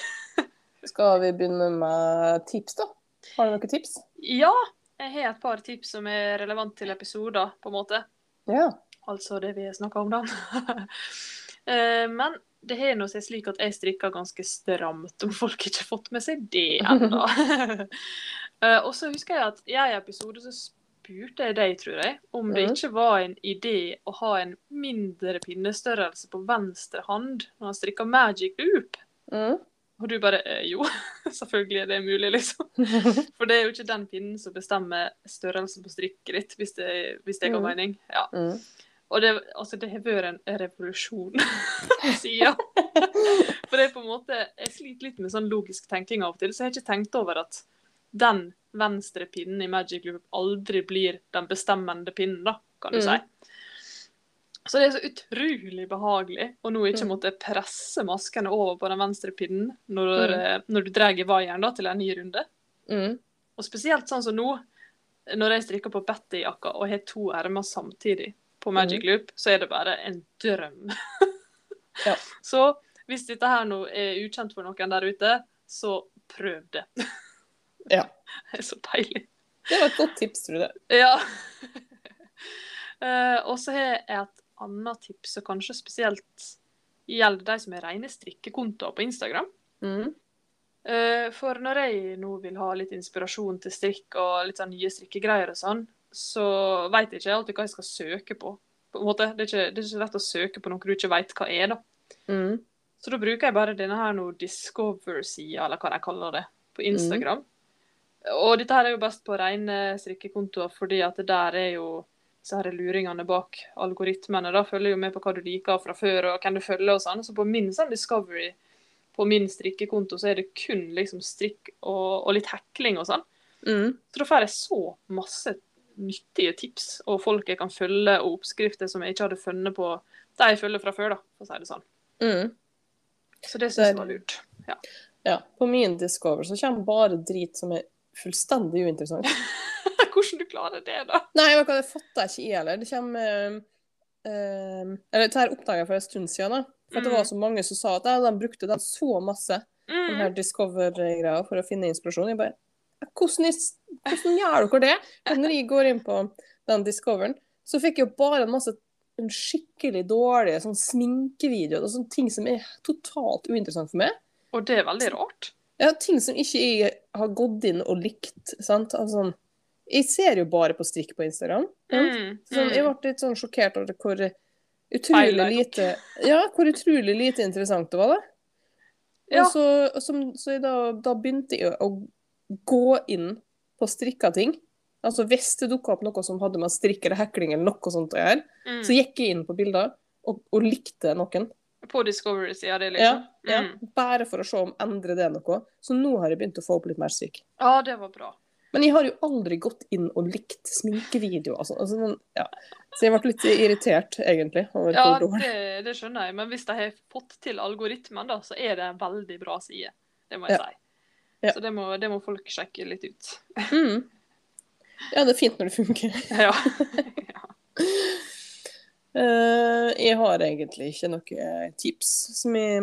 Skal vi begynne med tips, da? Har du noen tips? <laughs>
Ja, jeg har et par tips som er relevant til episoder, på en måte.
Ja.
Altså det vi snakker om, da. <laughs> Eh, Men det har nå seg slik at jeg strikker ganske stramt, om folk ikke har fått med seg det ennå. <laughs> Eh, Og så husker jeg at i en episode så spurte jeg deg, tror jeg, om det ikke var en idé å ha en mindre pinnestørrelse på venstre hand når man strikker magic loop.
Mm.
Og du bare eh, jo, <laughs> selvfølgelig er det mulig, liksom. <laughs> For det er jo ikke den pinnen som bestemmer størrelsen på strikket ditt, hvis det, hvis det ga
Mhm.
mening. Ja.
Mm.
Og det, altså, det har vært en revolusjon <laughs> sida. For det er på en måte Jeg sliter litt med sånn logisk tenking av og til, så jeg har ikke tenkt over at den venstre pinnen i Magic Loop aldri blir den bestemmende pinnen, da, kan du
Mm.
si. Så det er så utrolig behagelig å nå ikke
Mm.
måtte presse maskene over på den venstre pinnen når,
Mm.
eh, når du drar vaieren til en ny runde.
Mm.
Og spesielt sånn som nå, når jeg strikker på Betty-jakka og har to ermer samtidig på Magic Loop, så er det bare en drøm.
Ja. <laughs>
Så hvis dette her nå er ukjent for noen der ute, så prøv det. <laughs>
Ja.
Det er så deilig.
Det var et godt tips, tror jeg.
Ja. Uh, <laughs> og så har jeg et annet tips, og kanskje spesielt gjelder de som har rene strikkekontoer på Instagram.
Mm.
Eh, For når jeg nå vil ha litt inspirasjon til strikk og litt sånn nye strikkegreier og sånn, så veit jeg ikke alltid hva jeg skal søke på. på en måte. Det er ikke, det er ikke lett å søke på noe du ikke veit hva er, da.
Mm.
Så da bruker jeg bare denne her nå Discover-sida, eller hva de kaller det, på Instagram. Og dette her er jo best på rene strikkekontoer, fordi at det der er jo disse her luringene bak algoritmene. Da følger jo med på hva du liker fra før, og hvem du følger og sånn. Så på min sånn Discovery, på min strikkekonto, så er det kun liksom strikk og, og litt hekling og sånn.
Mm.
Så da får jeg så masse nyttige tips og folk jeg kan følge, og oppskrifter som jeg ikke hadde funnet på de jeg følger fra før, da, for å si det sånn.
Mm.
Så det syns jeg var lurt.
Ja. På min Discover så kommer bare drit som er fullstendig uinteressant. <laughs>
Hvordan du klarer det, da?
Nei, hva, det fatter jeg ikke jeg heller. Det kommer eh, Eller dette oppdaga jeg for en stund siden. da. For mm. det
Mm.
var så mange som sa at de brukte den så masse, den her
Mm.
Discover-greia, for å finne inspirasjon. Jeg bare hvordan, hvordan gjør dere det? For når jeg går inn på den Discoveren, så fikk jeg jo bare en masse en skikkelig dårlige sånn sminkevideoer og sånne ting som er totalt uinteressant for meg.
Og det er veldig rart.
Ja, ting som ikke jeg har gått inn og likt. sant? Altså, sånn, jeg ser jo bare på strikk på Instagram.
Mm.
Sånn, jeg
Mm.
ble litt sånn sjokkert over hvor utrolig lite Ja, hvor utrolig lite interessant det var, da.
Ja.
Og så, som, så jeg da, da begynte jeg å gå inn på strikka ting. Altså Hvis det dukka opp noe som hadde med strikk eller hekling eller noe sånt å gjøre,
Mm.
så gikk jeg inn på bilder og, og likte noen.
På Discovery-sida di,
Ja,
liksom?
ja,
Mm.
Bare for å se om endrer det noe. Så nå har jeg begynt å få opp litt mer strikk.
ja, det var bra.
Men jeg har jo aldri gått inn og likt sminkevideoer. Altså, altså, ja. Så jeg ble litt irritert, egentlig.
Ja, det, det skjønner jeg. Men hvis de har fått til algoritmen, da, så er det en veldig bra side. Det må jeg
Ja.
si.
Ja.
Så det må, det må folk sjekke litt ut.
Mm. Ja, det er fint når det funker. <laughs>
Ja.
Uh, <laughs> jeg har egentlig ikke noen tips som jeg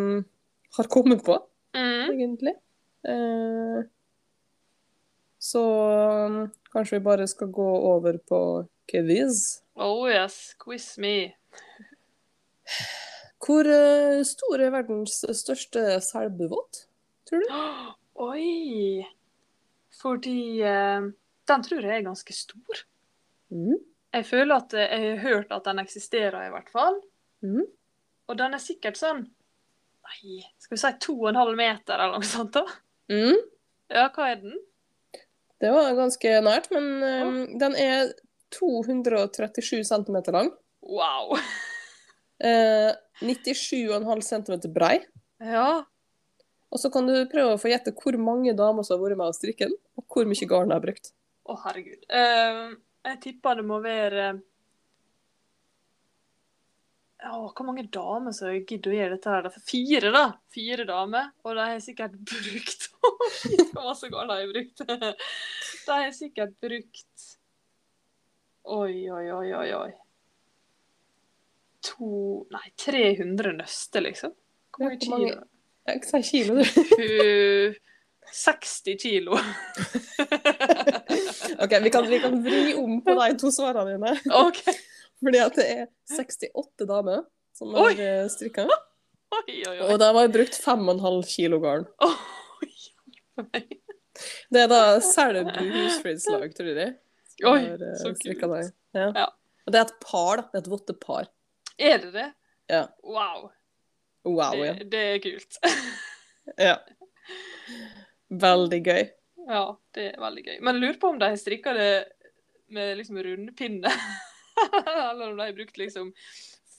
har kommet på,
Mm.
egentlig. Eh, så mm, kanskje vi bare skal gå over på quiz.
Oh yes, quiz me.
Hvor eh, stor er verdens største selbuvåt, tror du? <gasps>
Oi! Fordi uh, den tror jeg er ganske stor.
Mm.
Jeg føler at eh, jeg har hørt at den eksisterer, i hvert fall.
Mm.
Og den er sikkert sånn Nei, skal vi si to og en halv meter eller noe sånt? da?
Mm.
Ja, hva er den?
Det var ganske nært, men eh, den er 237 cm lang.
Wow!
uh, 97,5 cm brei.
Ja.
Og så kan du prøve å få gjette hvor mange damer som har vært med å strikke den, og hvor mye garn de har brukt.
Å, herregud. Uh, jeg tipper det må være Å, hvor mange damer som gidder å gjøre dette her? Fire, da. Fire damer. Og de har sikkert brukt <laughs> Shit, hvor masse garn de har brukt. De har sikkert brukt Oi, oi, oi, oi, oi. To Nei, 300 nøster, liksom. Hvor mange kilo?
Jeg sa kilo, du.
Uh, 60 kilo. <laughs>
OK, vi kan, vi kan vri om på de to svarene dine.
OK.
Fordi at det er 68 damer som har oi! strikka. <laughs>
Oi, oi.
Og de har brukt 5,5 kilo garn.
Oi.
Det er da Selbu husfredslag, tror jeg.
Oi,
eh,
så
strikka
kult.
Ja.
Ja.
Og det er et par, da. Det er et vottepar.
Er det det?
Ja.
Wow.
Wow, ja.
det, det er kult. <laughs>
ja. Veldig gøy.
ja, det er veldig gøy. Men jeg lurer på om de har strikka det med liksom rundpinne. <laughs> <laughs> Eller om de har brukt liksom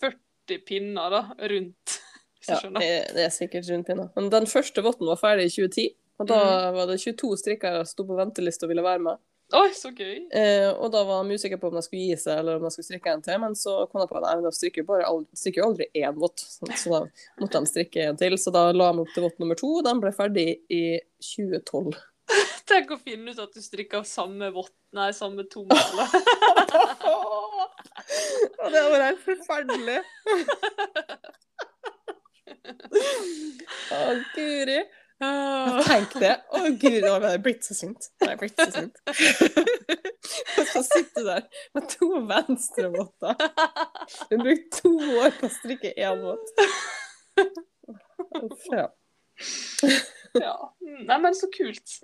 40 pinner da, rundt.
Ja, det er sikkert rundt pinner. Men den første votten var ferdig i 2010. Og da
Mm.
var det 22 strikkere som sto på venteliste og ville være med.
Oi, så gøy.
Eh, og da var de usikre på om de skulle gi seg eller om de skulle strikke en til, men så kom de på at de strikker jo bare aldri, strikker aldri én vott, så, så da måtte de strikke en til. Så da la de opp til vott nummer to, og den ble ferdig i 2012. <laughs>
Tenk å finne ut at du strikker samme vott, nei, samme tommel. <laughs>
Og det var helt forferdelig. Å, guri. Tenk det. Å, guri, nå hadde jeg blitt så sint. Jeg blitt så sint. Og så sitter du der med to venstrevotter. Du har brukt to år på å strikke én våt. Ja.
ja. Nei, men så kult.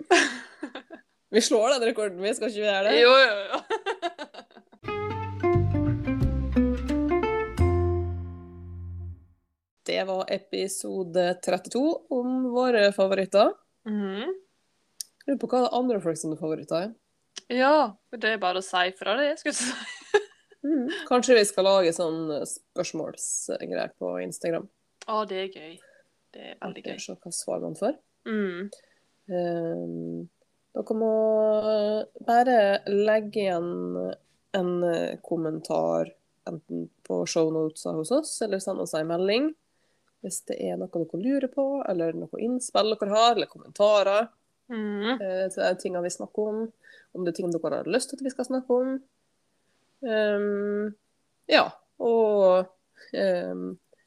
Vi slår den rekorden, vi. Skal ikke vi gjøre det?
Jo, jo, jo.
Det var episode 32 om våre favoritter.
Mhm.
Lurer på hva andre folk sine favoritter er.
Ja, det er bare å si fra det, skulle jeg si. <laughs>
Kanskje vi skal lage sånn spørsmålsgreier på Instagram.
Å, det er gøy. Det er veldig gøy.
Se hva svar man får.
Mm.
Um, dere må bare legge igjen en eh, kommentar enten på shownotesa hos oss, eller sende oss en melding hvis det er noe dere lurer på, eller noe innspill dere har, eller kommentarer
Mm.
eh, til tingene vi snakker om. Om det er ting dere har lyst til at vi skal snakke om. Um, ja, og um,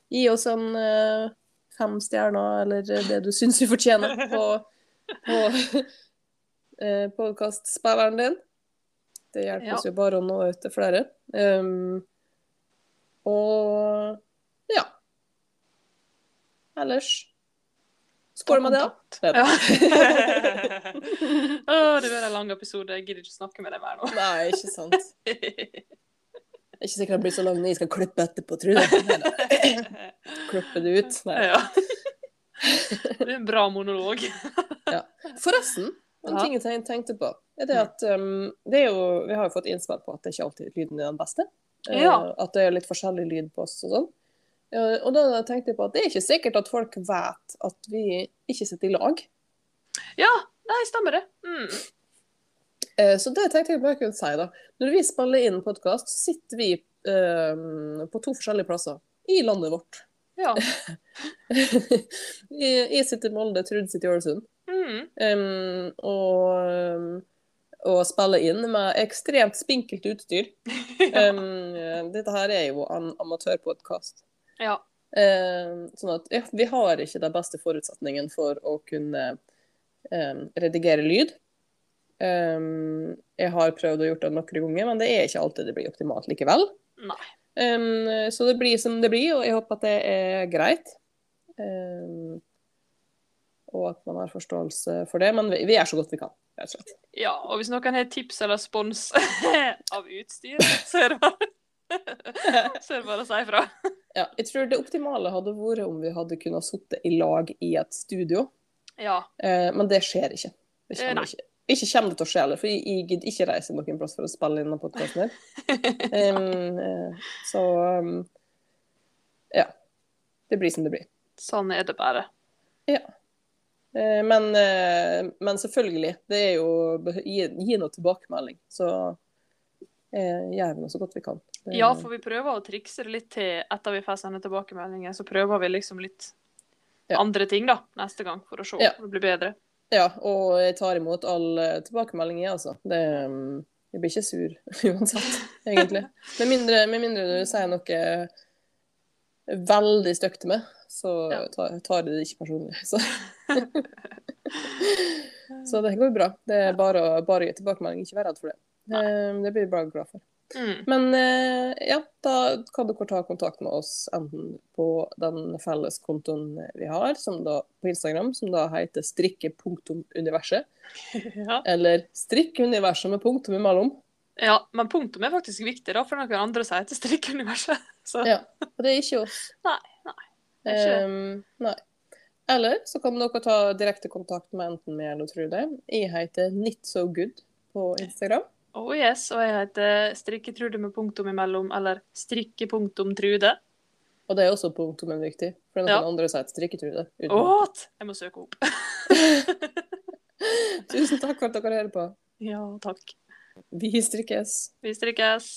gi oss en uh, fem stjerner, eller det du syns vi fortjener, på, på <laughs> uh, podkastspilleren din. Det hjelper
Ja.
oss jo bare å nå ut til flere. Um, og. Ellers Skål med det. Da.
Ja. <laughs> oh, det blir en lang episode. Jeg gidder ikke snakke med deg mer nå.
Nei, ikke sant. <laughs> Det er ikke sikkert den blir så lang når jeg skal klippe etterpå, tror jeg. <laughs> Klippe det ut. Nei.
ja. Det er en bra monolog.
Forresten, en ting jeg tenkte på, er det at um, det er jo, Vi har jo fått innspill på at det ikke alltid lyden er den beste.
Ja.
Uh, At det er litt forskjellig lyd på oss og sånn. Eh, og da tenkte jeg på at det er ikke sikkert at folk vet at vi ikke sitter i lag.
Ja, nei, stemmer det. Mm.
Eh, Så det tenkte jeg bare kunne si, da. Når vi spiller inn podkast, sitter vi eh, på to forskjellige plasser i landet vårt.
Ja.
jeg, <laughs> sitter i Molde, Trud sitter i Ålesund.
Mm.
Um, og, um, og spiller inn med ekstremt spinkelt utstyr. <laughs>
ja.
Um, dette her er jo en amatørpodkast.
Ja.
Eh, sånn at ja, vi har ikke de beste forutsetningene for å kunne eh, redigere lyd. Um, jeg har prøvd å gjøre det noen ganger, men det er ikke alltid det blir optimalt likevel. Um, så det blir som det blir, og jeg håper at det er greit. Um, og at man har forståelse for det. Men vi, vi gjør så godt vi kan, rett og slett.
Ja, og hvis noen har tips eller spons <laughs> av utstyr, så er det bare, så er det bare å si ifra. <laughs>
Ja, jeg tror det optimale hadde vært om vi hadde kunnet sitte i lag i et studio,
Ja.
eh, men det skjer ikke. Det
Eh,
kommer
nei.
ikke. Ikke kommer det til å skje heller, for jeg, jeg gidder ikke reise noen plass for å spille inn podkasten her. <laughs> Um, eh, så um, ja. Det blir som det blir.
Sånn er det bare.
Eh, men, eh, men selvfølgelig, det er jo Gi, gi noe tilbakemelding, så eh, gjør vi noe så godt vi kan. Det-
Ja, for vi prøver å trikse det litt til etter vi får sende tilbakemeldinger. Så prøver vi liksom litt
Ja.
andre ting da, neste gang, for å se
Ja.
om det blir bedre.
Ja, og jeg tar imot alle tilbakemeldinger, altså. Det, um, jeg blir ikke sur <laughs> uansett, egentlig. Med mindre, med mindre du sier noe veldig stygt til meg, så
Ja.
tar, tar jeg det ikke personlig. Så. <laughs> så det går bra. Det er bare å gi tilbakemelding, ikke vær redd for det. Um, Det blir jeg bare glad for.
Mm.
Men eh, ja, da kan dere ta kontakt med oss enten på den felles kontoen vi har, som da, på Instagram, som da heter strikke.universet. <laughs>
Ja.
Eller strikkuniverset med punktum imellom.
Ja, men punktum er faktisk viktig, da, for noen andre sier til strikkeuniverset. <laughs> Så
Ja. Og det er ikke oss.
Nei, nei, ikke.
Ehm, nei. Eller så kan dere ta direkte kontakt med enten meg eller Trude. Jeg heter Nitsogood på Instagram.
Oh yes, og jeg heter strikketrude med punktum imellom, eller strikkepunktum-trude.
Og det er også punktumen viktig, for noen
Ja.
andre sier et strikketrude.
What? Jeg må søke opp. <laughs>
Tusen takk for at dere hører på.
ja, takk.
Vi strikkes.
Vi strikkes.